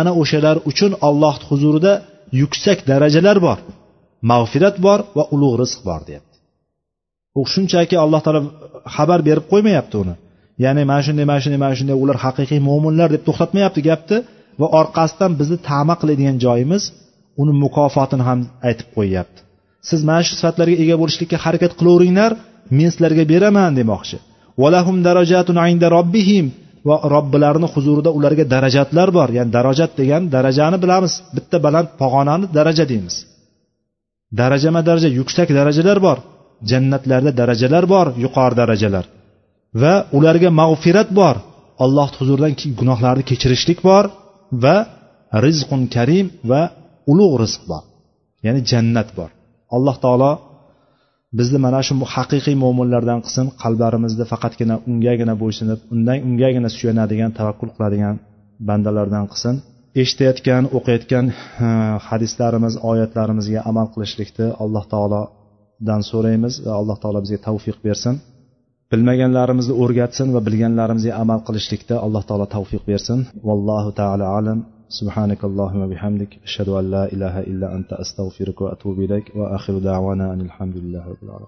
ana o'shalar uchun alloh huzurida yuksak darajalar bor mag'firat bor va ulug' rizq bor deyapti. U shunchaki alloh taolo xabar berib qo'ymayapti uni. Ya'ni mana shunday mana shunday mana shunday ular haqiqiy mo'minlar deb to'xtatmayapti gapni va orqasidan bizni tama qiladigan joyimiz uni mukofotini ham aytib qo'yyapti. Siz mana shu sifatlarga ega bo'lishlikka harakat qilaveringlar men sizlarga beraman demoqchi. Valahum darajatun inda robbihim va robbilarini huzurida ularga darajatlar bor. Ya'ni darajat degan darajani bilamiz. Bitta baland pog'onani daraja deymiz. Darajama daraja yuksak darajalar bor. Jannatlarda darajalar bor yuqori darajalar. Va ularga mag'firat bor. Alloh huzuridan gunohlarni kechirishlik bor va rizqun karim va ulug' rizq bor. Ya'ni jannat bor. Alloh taolo bizni mana shu haqiqiy mo'minlardan qilsin qalblarimizni faqatgina ungagina bo'ysunib undan ungagina suyanadigan tavakkul qiladigan bandalardan qilsin. Eshitayotgan o'qiyotgan hadislarimiz oyatlarimizga amal qilishlikni alloh taolodan so'raymiz va alloh taolo bizga tavfiq bersin. Bilmaganlarimizni o'rgatsin va bilganlarimizga amal qilishlikda alloh taolo tavfiq bersin. Vallohu taala alam. سبحانك اللهم وبحمدك أشهد أن لا إله إلا أنت أستغفرك وأتوب إليك وآخر دعوانا أن الحمد لله رب العالمين.